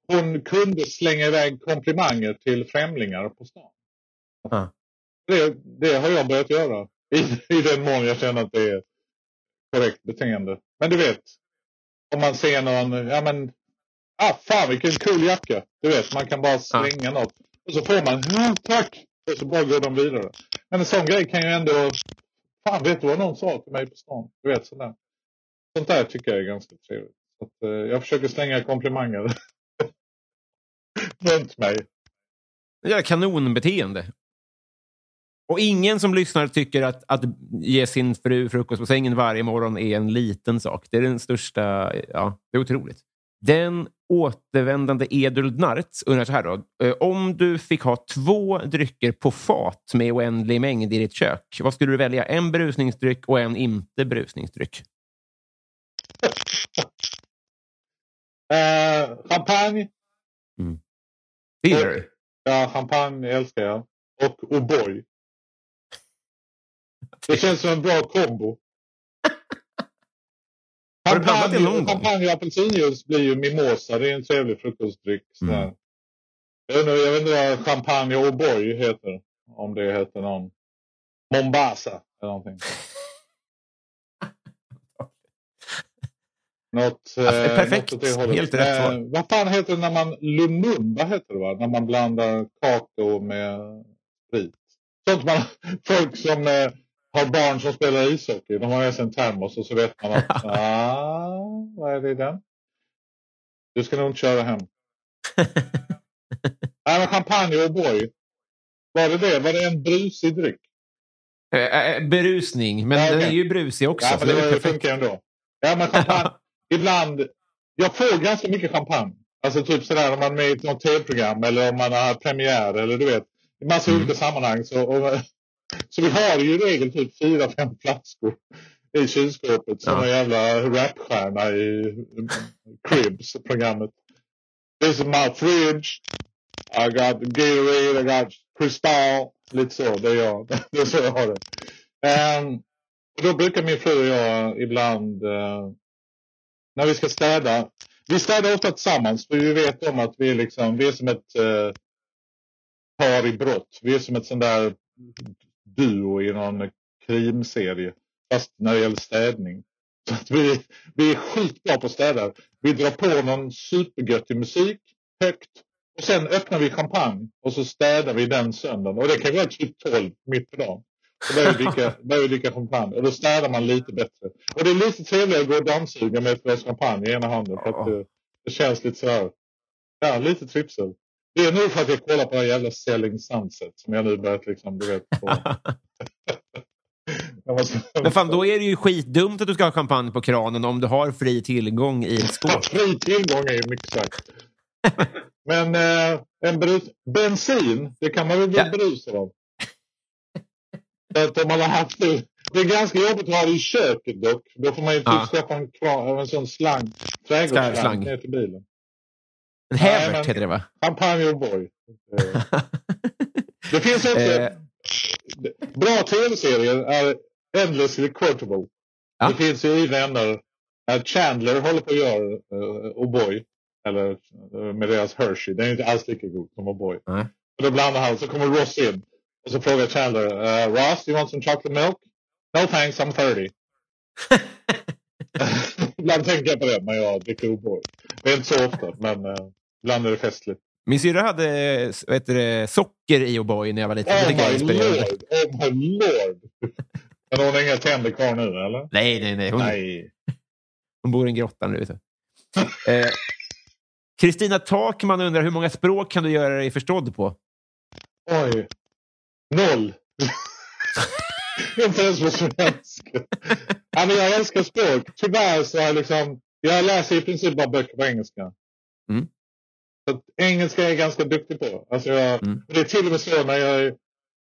hon kunde slänga iväg komplimanger till främlingar på stan. Ja. Det, det har jag börjat göra. <laughs> I, I den mån jag känner att det är korrekt beteende. Men du vet, om man ser någon, ja men, ah fan vilken cool jacka. Du vet, man kan bara slänga något. Och så får man, ja tack. Och så bara går de vidare. Men en sån grej kan ju ändå, fan vet du vad någon sa till mig på stan? Du vet sådär. Sånt där tycker jag är ganska trevligt. Så att, eh, jag försöker slänga komplimanger <laughs> runt mig. Det är kanonbeteende. Och ingen som lyssnar tycker att, att ge sin fru frukost på sängen varje morgon är en liten sak. Det är den största... Ja, det är otroligt. Den återvändande Edul Narts undrar så här då. Eh, Om du fick ha två drycker på fat med oändlig mängd i ditt kök, vad skulle du välja? En berusningsdryck och en inte berusningsdryck? Eh, champagne. Det gillar du? Ja, champagne älskar jag. Och O'boy. Det känns som en bra kombo. Champagne, och apelsinjuice blir ju mimosa. Det är en trevlig frukostdryck. Mm. Jag, vet inte, jag vet inte vad champagne och O'boy heter. Om det heter någon Mombasa eller någonting. <laughs> Något, eh, perfekt. något åt det. Helt rätt svar. Eh, vad fan heter det när man... Lumumba heter det va? När man blandar kakao med sprit. Sånt man, <laughs> folk som eh, har barn som spelar ishockey. De har med sig en termos och så vet man att... <laughs> ah, vad är det i den? Du ska nog inte köra hem. <laughs> Nej, men champagne och O'boy. Var det det? Var det en brusig dryck? Eh, Berusning, men Ja, den okej. är ju brusig också. Ja, men det det funkar ändå. Ja, men champagne. <laughs> ibland. Jag får ganska mycket champagne. Alltså typ sådär om man är med i något tv-program eller om man har premiär eller du vet. I massa Mm. olika sammanhang. Så, och, så vi har ju i regel typ fyra, fem flaskor i kylskåpet som Ja. en jävla rapstjärna i Cribs-programmet. This is my fridge. I got Gatorade, I got Cristal. Lite så, det är jag. <laughs> Det är så jag har det. Och då brukar min fru och jag ibland eh, när vi ska städa. Vi städar ofta tillsammans för vi vet om att vi är, liksom, vi är som ett eh, par i brott. Vi är som ett sånt där duo i någon krimserie. Fast när det gäller städning. Så att vi, vi är sjukt bra på att städa. Vi drar på någon supergöttig musik högt. Och sen öppnar vi champagne och så städar vi den söndagen. Och det kan vara typ 12 mitt på dagen. Och börjar dricka, <laughs> börjar dricka champagne. Och då städar man lite bättre. Och det är lite trevligare att gå och dammsuga med ett glas champagne i ena handen. För att, eh, Det känns lite sådär. Ja, lite tripsel. Det är nog för att jag kollar på den jävla Selling Sunset som jag nu börjat liksom, du vet. På. <laughs> Men fan, då är det ju skitdumt att du ska ha champagne på kranen om du har fri tillgång i ett skåp. fri tillgång är ju mycket sagt. Men eh, en brus, bensin, det kan man väl bli Ja. berusad av. Om man har haft det, det är ganska jobbigt att ha det i köket dock. Då får man ju typ Ja. skaffa en, kran, en sån slang, trädgårdsslang Slang. ner till bilen. Nej, Hävert heter det, va? Champagne O'boy. Eh, <laughs> Det finns också... Eh. Bra tv-serier är Endlessly Quotable. Ja. Det finns ju i Vänner. Chandler håller på att göra uh, O'boy. Eller eh, med deras Hershey. Den är inte alls lika god som O'boy. Och då blandar han. Så kommer Ross in. Och så frågar Chandler. Uh, Ross, you want some chocolate milk? No thanks, I'm 30. <laughs> <laughs> Ibland tänker jag på det när jag dricker O'boy. Det är inte så ofta, men uh, ibland är det festligt. Min syrra hade vad heter det, socker i O'boy när jag var liten. Oh my inspirerande. lord! Oh my lord! Men hon har inga tänder kvar nu eller? Nej, nej, nej. Hon, Nej. hon bor i en grotta nu. Eh, Kristina Takman undrar hur många språk kan du göra dig förstådd på? Oj. Noll. <laughs> Inte ens på svenska. Ja, men jag älskar språk. Tyvärr så jag liksom... Jag läser i princip bara böcker på engelska. Mm. Så engelska är jag ganska duktig på. Alltså jag, Mm. Det är till och med så när jag är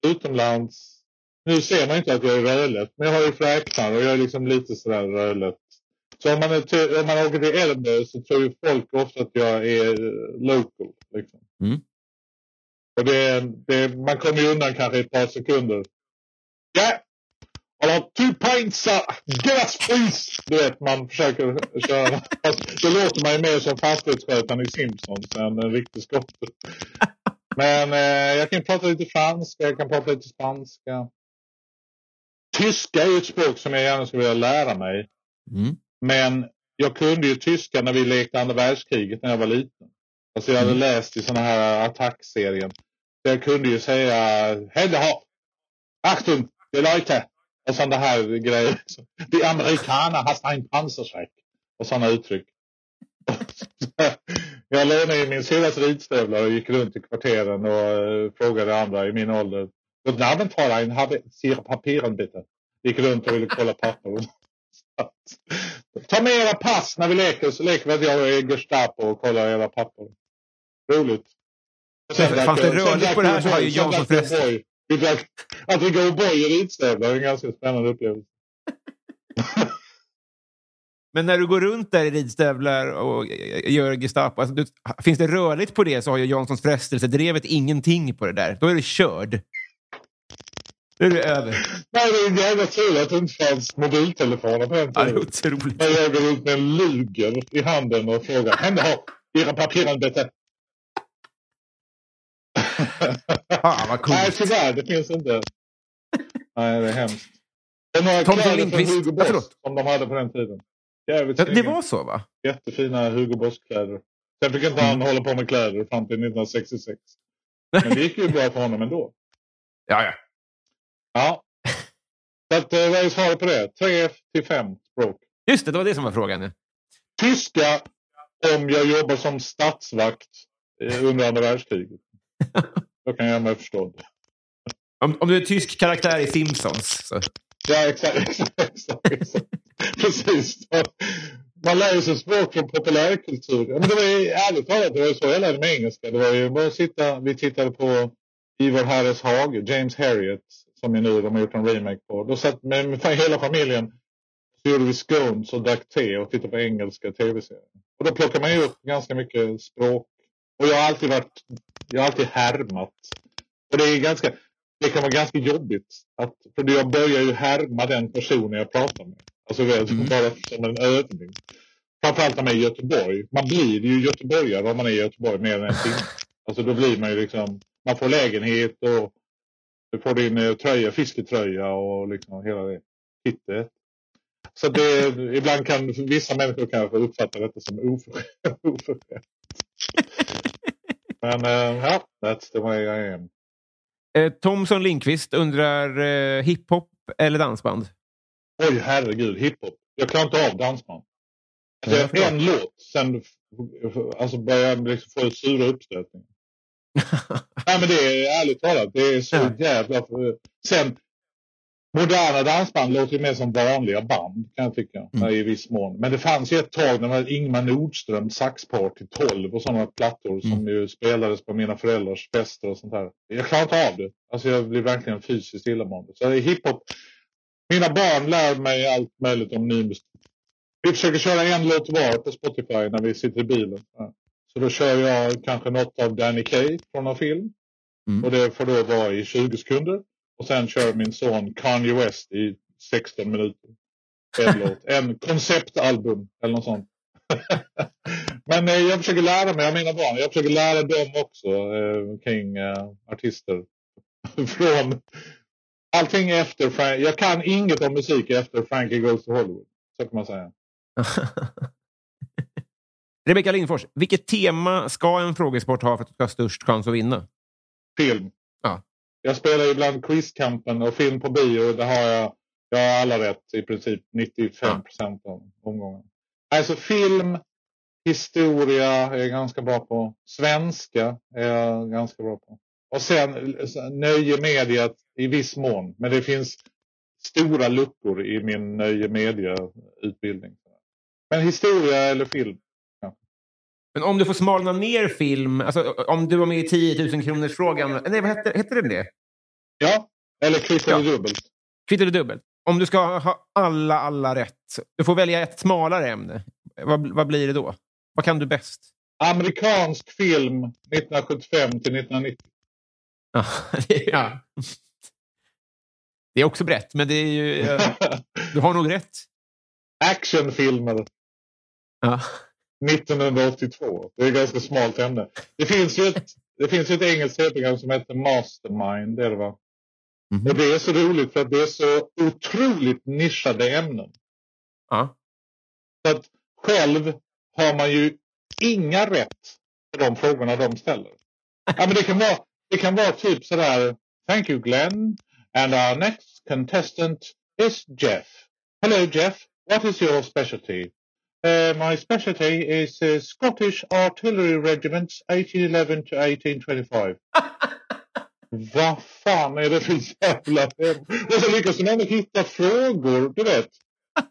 utomlands. Nu ser man inte att jag är rödlätt, men jag har ju fräknar och jag är liksom lite sådär rödlätt. Så om man, är om man åker till Edinburgh så tror ju folk ofta att jag är local. Liksom. Mm. Och det, det, man kommer ju undan kanske ett par sekunder. Ja, I'll have two pints of gas please. Du vet, man försöker köra. Fast Då låter man ju mer som fastighetsskötaren i Simpsons än en riktig skotte. Men eh, jag kan prata lite franska, jag kan prata lite spanska. Tyska är ett språk som jag gärna skulle vilja lära mig. Mm. Men jag kunde ju tyska när vi lekte andra världskriget när jag var liten. Alltså jag hade Mm. läst i sådana här attackserien. Jag kunde ju säga Hände ha! Achtung! Det är Leute! Och sådana här grejer. De amerikaner har en pansarsäck. Och sådana uttryck. <laughs> jag lånade ju min syrras ridstövlar och gick runt i kvarteren och eh, frågade andra i min ålder. Guten Abend Fräulein, habe Sie Papieren bitte? Gick runt och ville kolla papper. <laughs> Ta med era pass när vi leker så leker vi att jag är Gestapo och kollar era papper. Roligt. Fanns det jag- rörligt sen på det här så har jag- ju sen Jansson jag förresten- O'boy. Vi Att dricka O'boy i ridstövlar är en ganska spännande upplevelse. <laughs> Men när du går runt där i ridstövlar och gör Gestapo, alltså, du, finns det rörligt på det så har ju Janssons frestelse-drevet ingenting på det där. Då är du körd. Då är du över. Nej, det är en jävla tur att det inte fanns mobiltelefoner på den Ja, tiden. otroligt. När jag går ut med en luger i handen och frågar Hände ha era papieren bitte? Fan, vad coolt. Nej, tyvärr. Det finns inte. Nej, det är hemskt. Och några Thomson kläder från. Hugo Ja, Boss förlåt. som de hade på den tiden. Jävligt Ja, det var så, va? Jättefina Hugo Boss-kläder. Sen fick inte han Mm. hålla på med kläder fram till 1966. Men det gick ju bra för honom ändå. Ja, ja. Ja. Så att, eh, vad är svaret på det? 3 till 5 språk. Just det, det var det som var frågan. ja. Tyska om jag jobbar som statsvakt eh, under andra världskriget. Då kan jag göra mig förstådd. Om, om du är tysk karaktär i Simpsons. Så. Ja, exakt. exakt, exakt, exakt. Precis. Man lär sig språk från populärkultur. Men det var ju, ärligt talat, det var ju så jag lärde mig engelska. Det var ju bara att sitta, vi tittade på I vår herres hage, James Harriet, som är nu de har gjort en remake på. Då satt med, med hela familjen så gjorde vi scones och drack te och tittade på engelska tv-serier. Och då plockar man ju upp ganska mycket språk. Och jag har alltid varit, jag har alltid härmat. Och det är ganska, det kan vara ganska jobbigt. Att, för jag börjar ju härma den personen jag pratar med. Alltså vet, Mm. bara som en övning. Framförallt när man är i Göteborg. Man blir ju göteborgare om man är i Göteborg mer än en timme. Alltså då blir man ju liksom, man får lägenhet och du får din eh, tröja, fisketröja och liksom hela det kittet. Så det, ibland kan vissa människor kanske uppfatta detta som oförskämt. Men eh, ja, that's the way I am. Eh, Thomson Lindqvist undrar eh, hiphop eller dansband? Oj, herregud, hiphop. Jag klarar inte av dansband. Det är en låt, sen alltså börjar jag liksom få sura uppstötningar. <laughs> Nej men det är ärligt talat, det är så Ja. jävla... Sen, moderna dansband låter ju mer som vanliga band kan jag tycka. Mm. I viss mån. Men det fanns ju ett tag när var Ingmar Nordström, Saxparty 12 och sådana plattor som Mm. ju spelades på mina föräldrars fester och sånt där. Jag klarar inte av det. Alltså jag blir verkligen fysiskt illamående. Så hiphop. Mina barn lär mig allt möjligt om ny musik. Vi försöker köra en låt var på Spotify när vi sitter i bilen. Så då kör jag kanske något av Danny Kaye från någon film. Mm. Och det får då vara i 20 sekunder. Och sen kör min son Kanye West i 16 minuter. En låt. <laughs> En konceptalbum eller något sånt. <laughs> Men eh, jag försöker lära mig av mina barn. Jag försöker lära dem också eh, kring eh, artister. <laughs> Från allting efter Frank. Jag kan inget om musik efter Frankie Goes to Hollywood. Så kan man säga. Rebecka Lindfors, vilket tema ska en frågesport ha för att du ska ha störst chans att vinna? Film. Ja. Jag spelar ibland Quizkampen och film på bio. Det har jag, jag har alla rätt i princip 95 procent av omgången. Alltså film, historia är jag ganska bra på. Svenska är jag ganska bra på. Och sen eh, nöjemediet i viss mån. Men det finns stora luckor i min nöjemedia-utbildning. Men historia eller film. Men om du får smalna ner film, alltså om du var med i 10 000 kronors frågan Nej, vad hette, hette den det? Ja, eller kvitt Ja. eller dubbelt. Kvitt eller dubbelt? Om du ska ha alla, alla rätt. Du får välja ett smalare ämne. Vad, vad blir det då? Vad kan du bäst? Amerikansk film 1975 till 1990. Ja, <laughs> det- ja. Det är också brett, men det är ju... eh, <laughs> Du har nog rätt. Actionfilmer Ja. 1982. Det är ett ganska smalt ämne. Det finns ju ett, det finns ett engelskt tv-program som heter Mastermind. Det är det, va? Mhm. Och det är så roligt för att det är så otroligt nischade ämnen. Ja. Så att själv har man ju inga rätt på de frågorna de ställer. Ja, men det, kan vara, det kan vara typ sådär. Thank you Glenn. And our next contestant is Jeff. Hello Jeff. What is your specialty? Uh, my specialty is uh, Scottish Artillery Regiments 1811 to 1825. <laughs> Vad fan är det för jävla... Och så lyckas de ändå hitta frågor, du vet.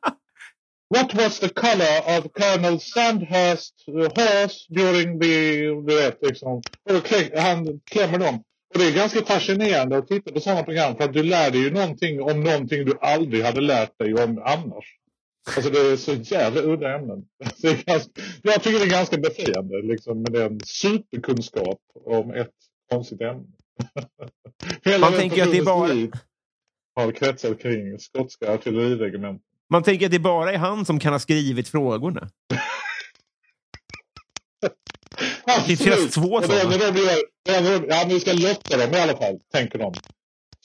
<laughs> What was the color of Colonel Sandhurst uh, horse during the... Du vet, liksom. Och han klämmer dem. Och det är ganska fascinerande att titta på sådana program för att du lär dig ju någonting om någonting du aldrig hade lärt dig om annars. Alltså det är så jävla udda ämnen. Ganska, jag tycker det är ganska befriande liksom, med den superkunskap om ett konstigt ämne. <laughs> Hela Man tänker att det bara- har kretsat kring skotska artilleriregementen. Man tänker att det bara är han som kan ha skrivit frågorna. <laughs> Det finns Absolut. två sådana. ja men vi ska lotta dem i alla fall, tänker de.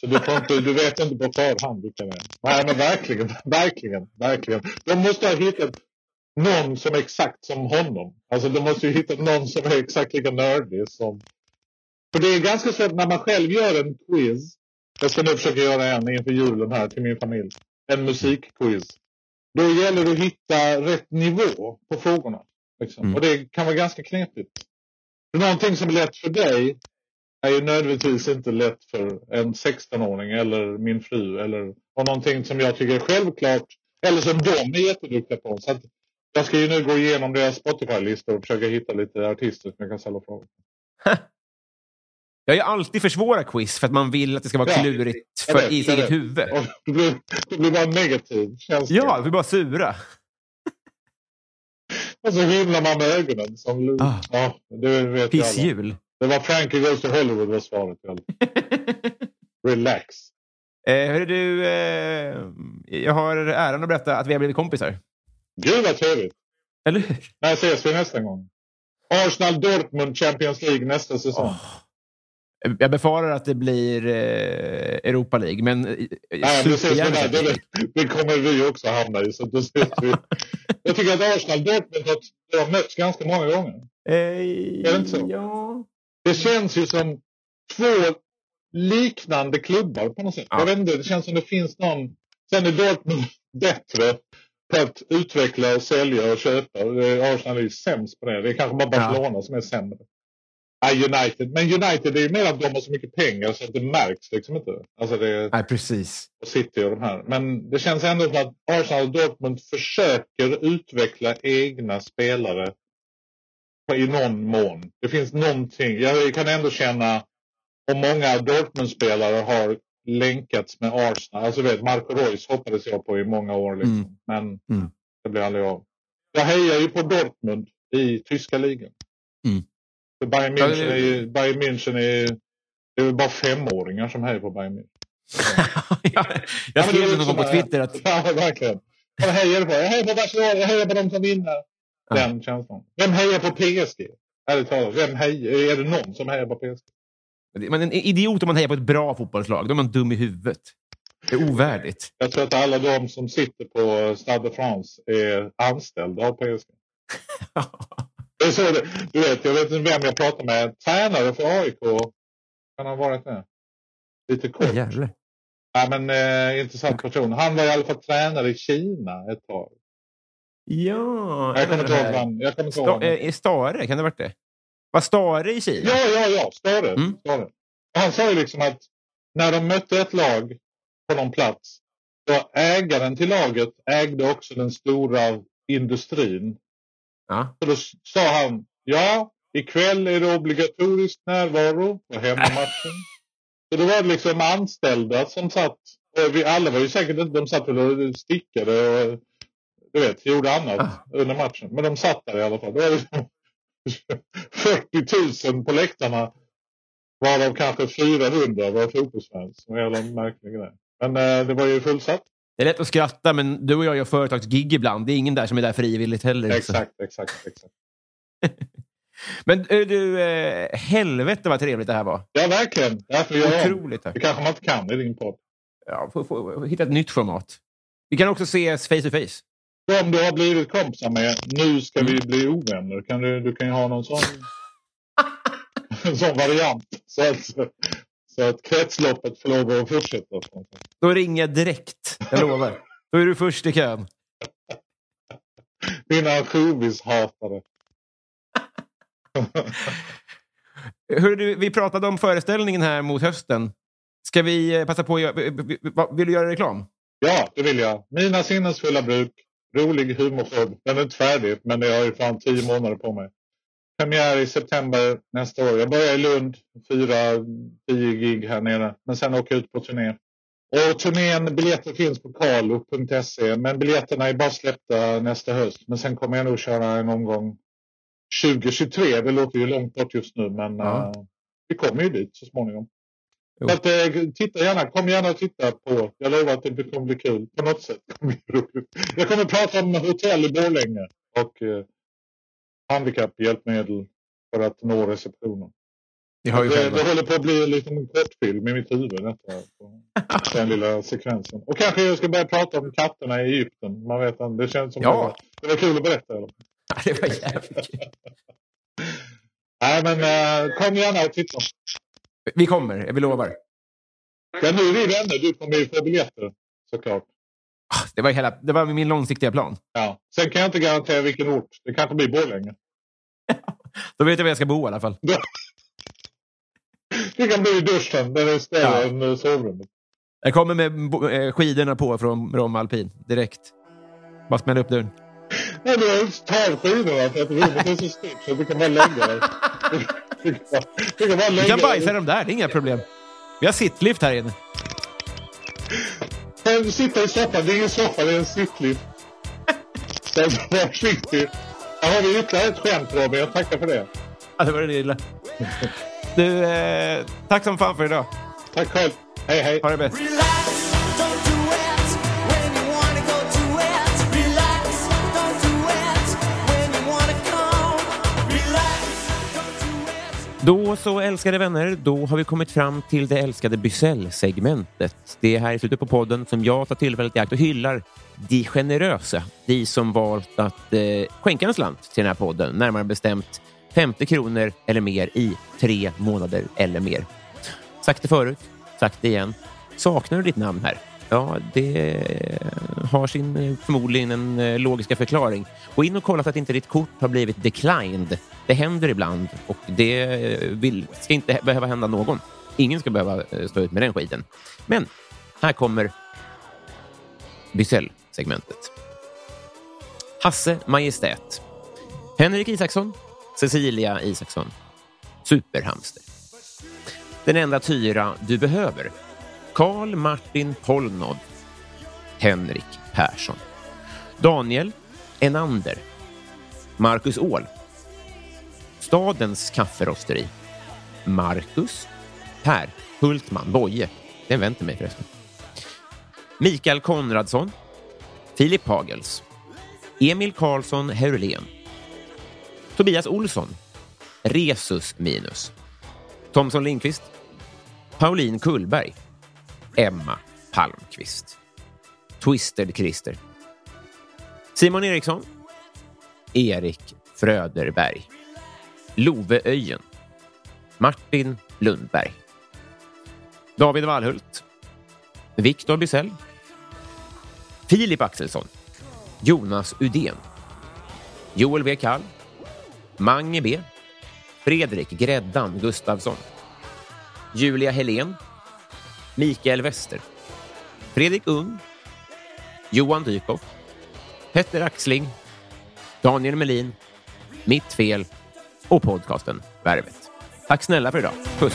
Så du, inte, du vet inte på förhand vilka det är. Nej men verkligen, verkligen, verkligen. De måste ha hittat någon som är exakt som honom. Alltså de måste ju hitta någon som är exakt lika nördig som... För det är ganska svårt när man själv gör en quiz. Jag ska nu försöka göra en inför julen här till min familj. En musikquiz. Då gäller det att hitta rätt nivå på frågorna. Liksom. Mm. Och det kan vara ganska knepigt. För någonting som är lätt för dig är ju nödvändigtvis inte lätt för en 16-åring eller min fru. Eller, och någonting som jag tycker är självklart. Eller som de är jätteduktiga på. Så jag ska ju nu gå igenom deras Spotify-listor och försöka hitta lite artister som jag kan ställa frågor. Jag är ju alltid för svåra quiz för att man vill att det ska vara Ja. klurigt för, vet, i sitt eget huvud. Och det blir, det blir bara negativ känsla. Ja, vi är bara sura. Och så himlar man med ögonen. Som, Ah. ja, det vet. Pissjul. Det var Frankie Goes to Hollywood var svaret. <laughs> Relax. Eh, hörru du, eh, jag har äran att berätta att vi har blivit kompisar. Gud vad trevligt. Eller hur? När ses vi nästa gång? Arsenal Dortmund Champions League nästa säsong. Åh. Jag befarar att det blir eh, Europa League, men eh, Nej, men. Champions Det, det kommer vi också hamna i. Så vi. <laughs> Jag tycker att Arsenal Dortmund har, mötts ganska många gånger. Eh, det inte så? Ja. Det känns ju som två liknande klubbar på något sätt. Ja. Jag vet inte, det känns som det finns någon... Sen är Dortmund <laughs> bättre. på att utveckla, sälja och köpa. Och det- Arsenal är ju sämst på det. Det är kanske bara Barcelona som är sämre. Ja, United. Men United är ju mer att de har så mycket pengar så att det märks liksom inte. Alltså det Nej, precis. City och de här. Men det känns ändå som att Arsenal och Dortmund försöker utveckla egna spelare i någon mån. Det finns någonting. Jag kan ändå känna om många Dortmund-spelare har länkats med Arsenal. Alltså vet, Marco Reus hoppades jag på i många år. Liksom. Mm. Men Mm. det blev aldrig av. Jag hejar ju på Dortmund i tyska ligan. Mm. För Bayern München, det- är, ju- Bayern München är, det är väl bara femåringar som hejar på Bayern München. <laughs> jag Ja, skrev det någon gång på Twitter att Ja, verkligen. Vad hejar du på? Jag hejar på Barcelona, jag hejar på de som vinner. Den känslan. Vem hejar på PSG? Ärligt talat, vem hejar, är det någon som hejar på PSG? man är en idiot om man hejar på ett bra fotbollslag. Då är man dum i huvudet. Det är ovärdigt. Jag tror att alla de som sitter på Stade de France är anställda av PSG. <laughs> Det är så det, du vet, jag vet inte vem jag pratar med. Tränare för AIK. Kan han ha varit det? Lite kort. Jävlar. Ja, men eh, intressant person. Han var i alla fall tränare i Kina ett tag. Ja. Jag kommer inte ihåg det. Jag kommer Sta- han- eh, Stare, kan det ha varit det? Var Stare i Kina? Ja, ja, ja. Stare. Mm. Stare. Han sa ju liksom att när de mötte ett lag på någon plats, så ägaren till laget ägde också den stora industrin. Ja. Så då sa han, ja, ikväll är det obligatorisk närvaro på hemmamatchen. Så det var liksom anställda som satt, och vi alla var ju säkert inte, de satt väl och stickade och du vet, gjorde annat Ah. under matchen. Men de satt där i alla fall. Det var liksom 40 000 på läktarna. Varav kanske 400 var fotbollsfans. En jävla märklig grej. Men eh, det var ju fullsatt. Det är lätt att skratta, men du och jag gör företagsgig ibland. Det är ingen där som är där frivilligt heller. så. Exakt, exakt, exakt. <laughs> Men eh, du, eh, helvete vad trevligt det här var. Ja, verkligen. Därför gör jag. Otroligt. Det kanske man inte kan i din podd. Ja, få, få hitta ett nytt format. Vi kan också ses face to face. De du har blivit kompisar med, nu ska vi bli ovänner. Kan du, du kan ju ha någon sån, <laughs> sån variant. Så att, så att kretsloppet får lov att fortsätta. Då ringer jag direkt. Jag lovar. Då är du först i kön. Mina ansjovishatare. Hör du, vi pratade om föreställningen här mot hösten. Ska vi eh, passa på att göra... Vill du göra reklam? Ja, det vill jag. Mina sinnesfulla bruk. Rolig humorpodd. Den är inte färdig, men jag har ju fan tio månader på mig. Premiär i september nästa år. Jag börjar i Lund. Fyra, tio gig här nere. Men sen åker jag ut på turné. Och turnén, biljetter finns på carlo.se. Men biljetterna är bara släppta nästa höst. Men sen kommer jag nog köra en omgång 2023. Det låter ju långt bort just nu, men Ja. eh, vi kommer ju dit så småningom. Jo. Så att, eh, titta gärna, kom gärna och titta på. Jag lovar att det kommer bli kul. På något sätt. <laughs> Jag kommer prata om hotell i Borlänge och eh, handikapphjälpmedel för att nå receptionen. Vi har ju Det, det håller på att bli en liten kortfilm i mitt huvud. Detta, <laughs> den lilla sekvensen. Och kanske jag ska börja prata om katterna i Egypten. Man vet, inte, det känns som Ja. det, var, det var kul att berätta. Eller? Det var jävligt kul. <laughs> Nej, men eh, kom gärna och titta. Vi kommer, vi lovar. Ja, nu är vi vänner. Du kommer ju få biljetter såklart. Ah, Det var, hela, det var min långsiktiga plan. Ja. Sen kan jag inte garantera vilken ort. Det kanske blir Borlänge. <laughs> Då vet jag var jag ska bo i alla fall. Det kan bli i duschen. Den är större Ja. än eh, sovrummet. Jag kommer med eh, skidorna på från Rom Alpin direkt. Bara smälla upp dörren. Nej, du tagit skidorna för att rummet är så stort så du kan bara lägga dig. Du kan bajsa dig. dem där, det är inga problem. Vi har sittlift här inne. Kan du sitta i soffan? Det är ingen soffa, det är en sittlift. Var försiktig. Här har vi ytterligare ett skämt Robin. Jag tackar för det. Ja, det var det lilla. Du, eh, tack som fan för idag. Tack själv. Hej, hej. Ha det bäst. Då så, älskade vänner, då har vi kommit fram till det älskade Bysell-segmentet. Det är här i slutet på podden som jag tar tillfället i akt och hyllar de generösa, de som valt att eh, skänka en slant till den här podden, närmare bestämt 50 kronor eller mer i tre månader eller mer. Sagt det förut, sagt det igen. Saknar du ditt namn här? Ja, det har sin eh, förmodligen en eh, logiska förklaring. Gå in och kolla så att inte ditt kort har blivit declined. Det händer ibland och det vill, ska inte behöva hända någon. Ingen ska behöva eh, stå ut med den skiten. Men här kommer Bysell-segmentet. Hasse Majestät. Henrik Isaksson. Cecilia Isaksson. Superhamster. Den enda tyra du behöver. Karl Martin Polnod. Henrik Persson. Daniel Enander. Marcus Åhl. Stadens kafferosteri. Marcus Per Hultman Boye. Det är en vän till mig förresten. Mikael Konradsson. Filip Hagels. Emil Karlsson Herulén. Tobias Olsson. Resus minus. Thomson Lindqvist. Pauline Kullberg. Emma Palmqvist. Twisted Christer. Simon Eriksson. Erik Fröderberg. Loveöjen. Martin Lundberg. David Wallhult. Viktor Bysell. Filip Axelsson. Jonas Udén. Joel W. Kall. Mange B. Fredrik Gräddan Gustavsson. Julia Helén. Mikael Wester. Fredrik Ung. Johan Dykhoff. Petter Axling. Daniel Melin. Mitt fel och podcasten Värvet. Tack snälla för idag. Puss!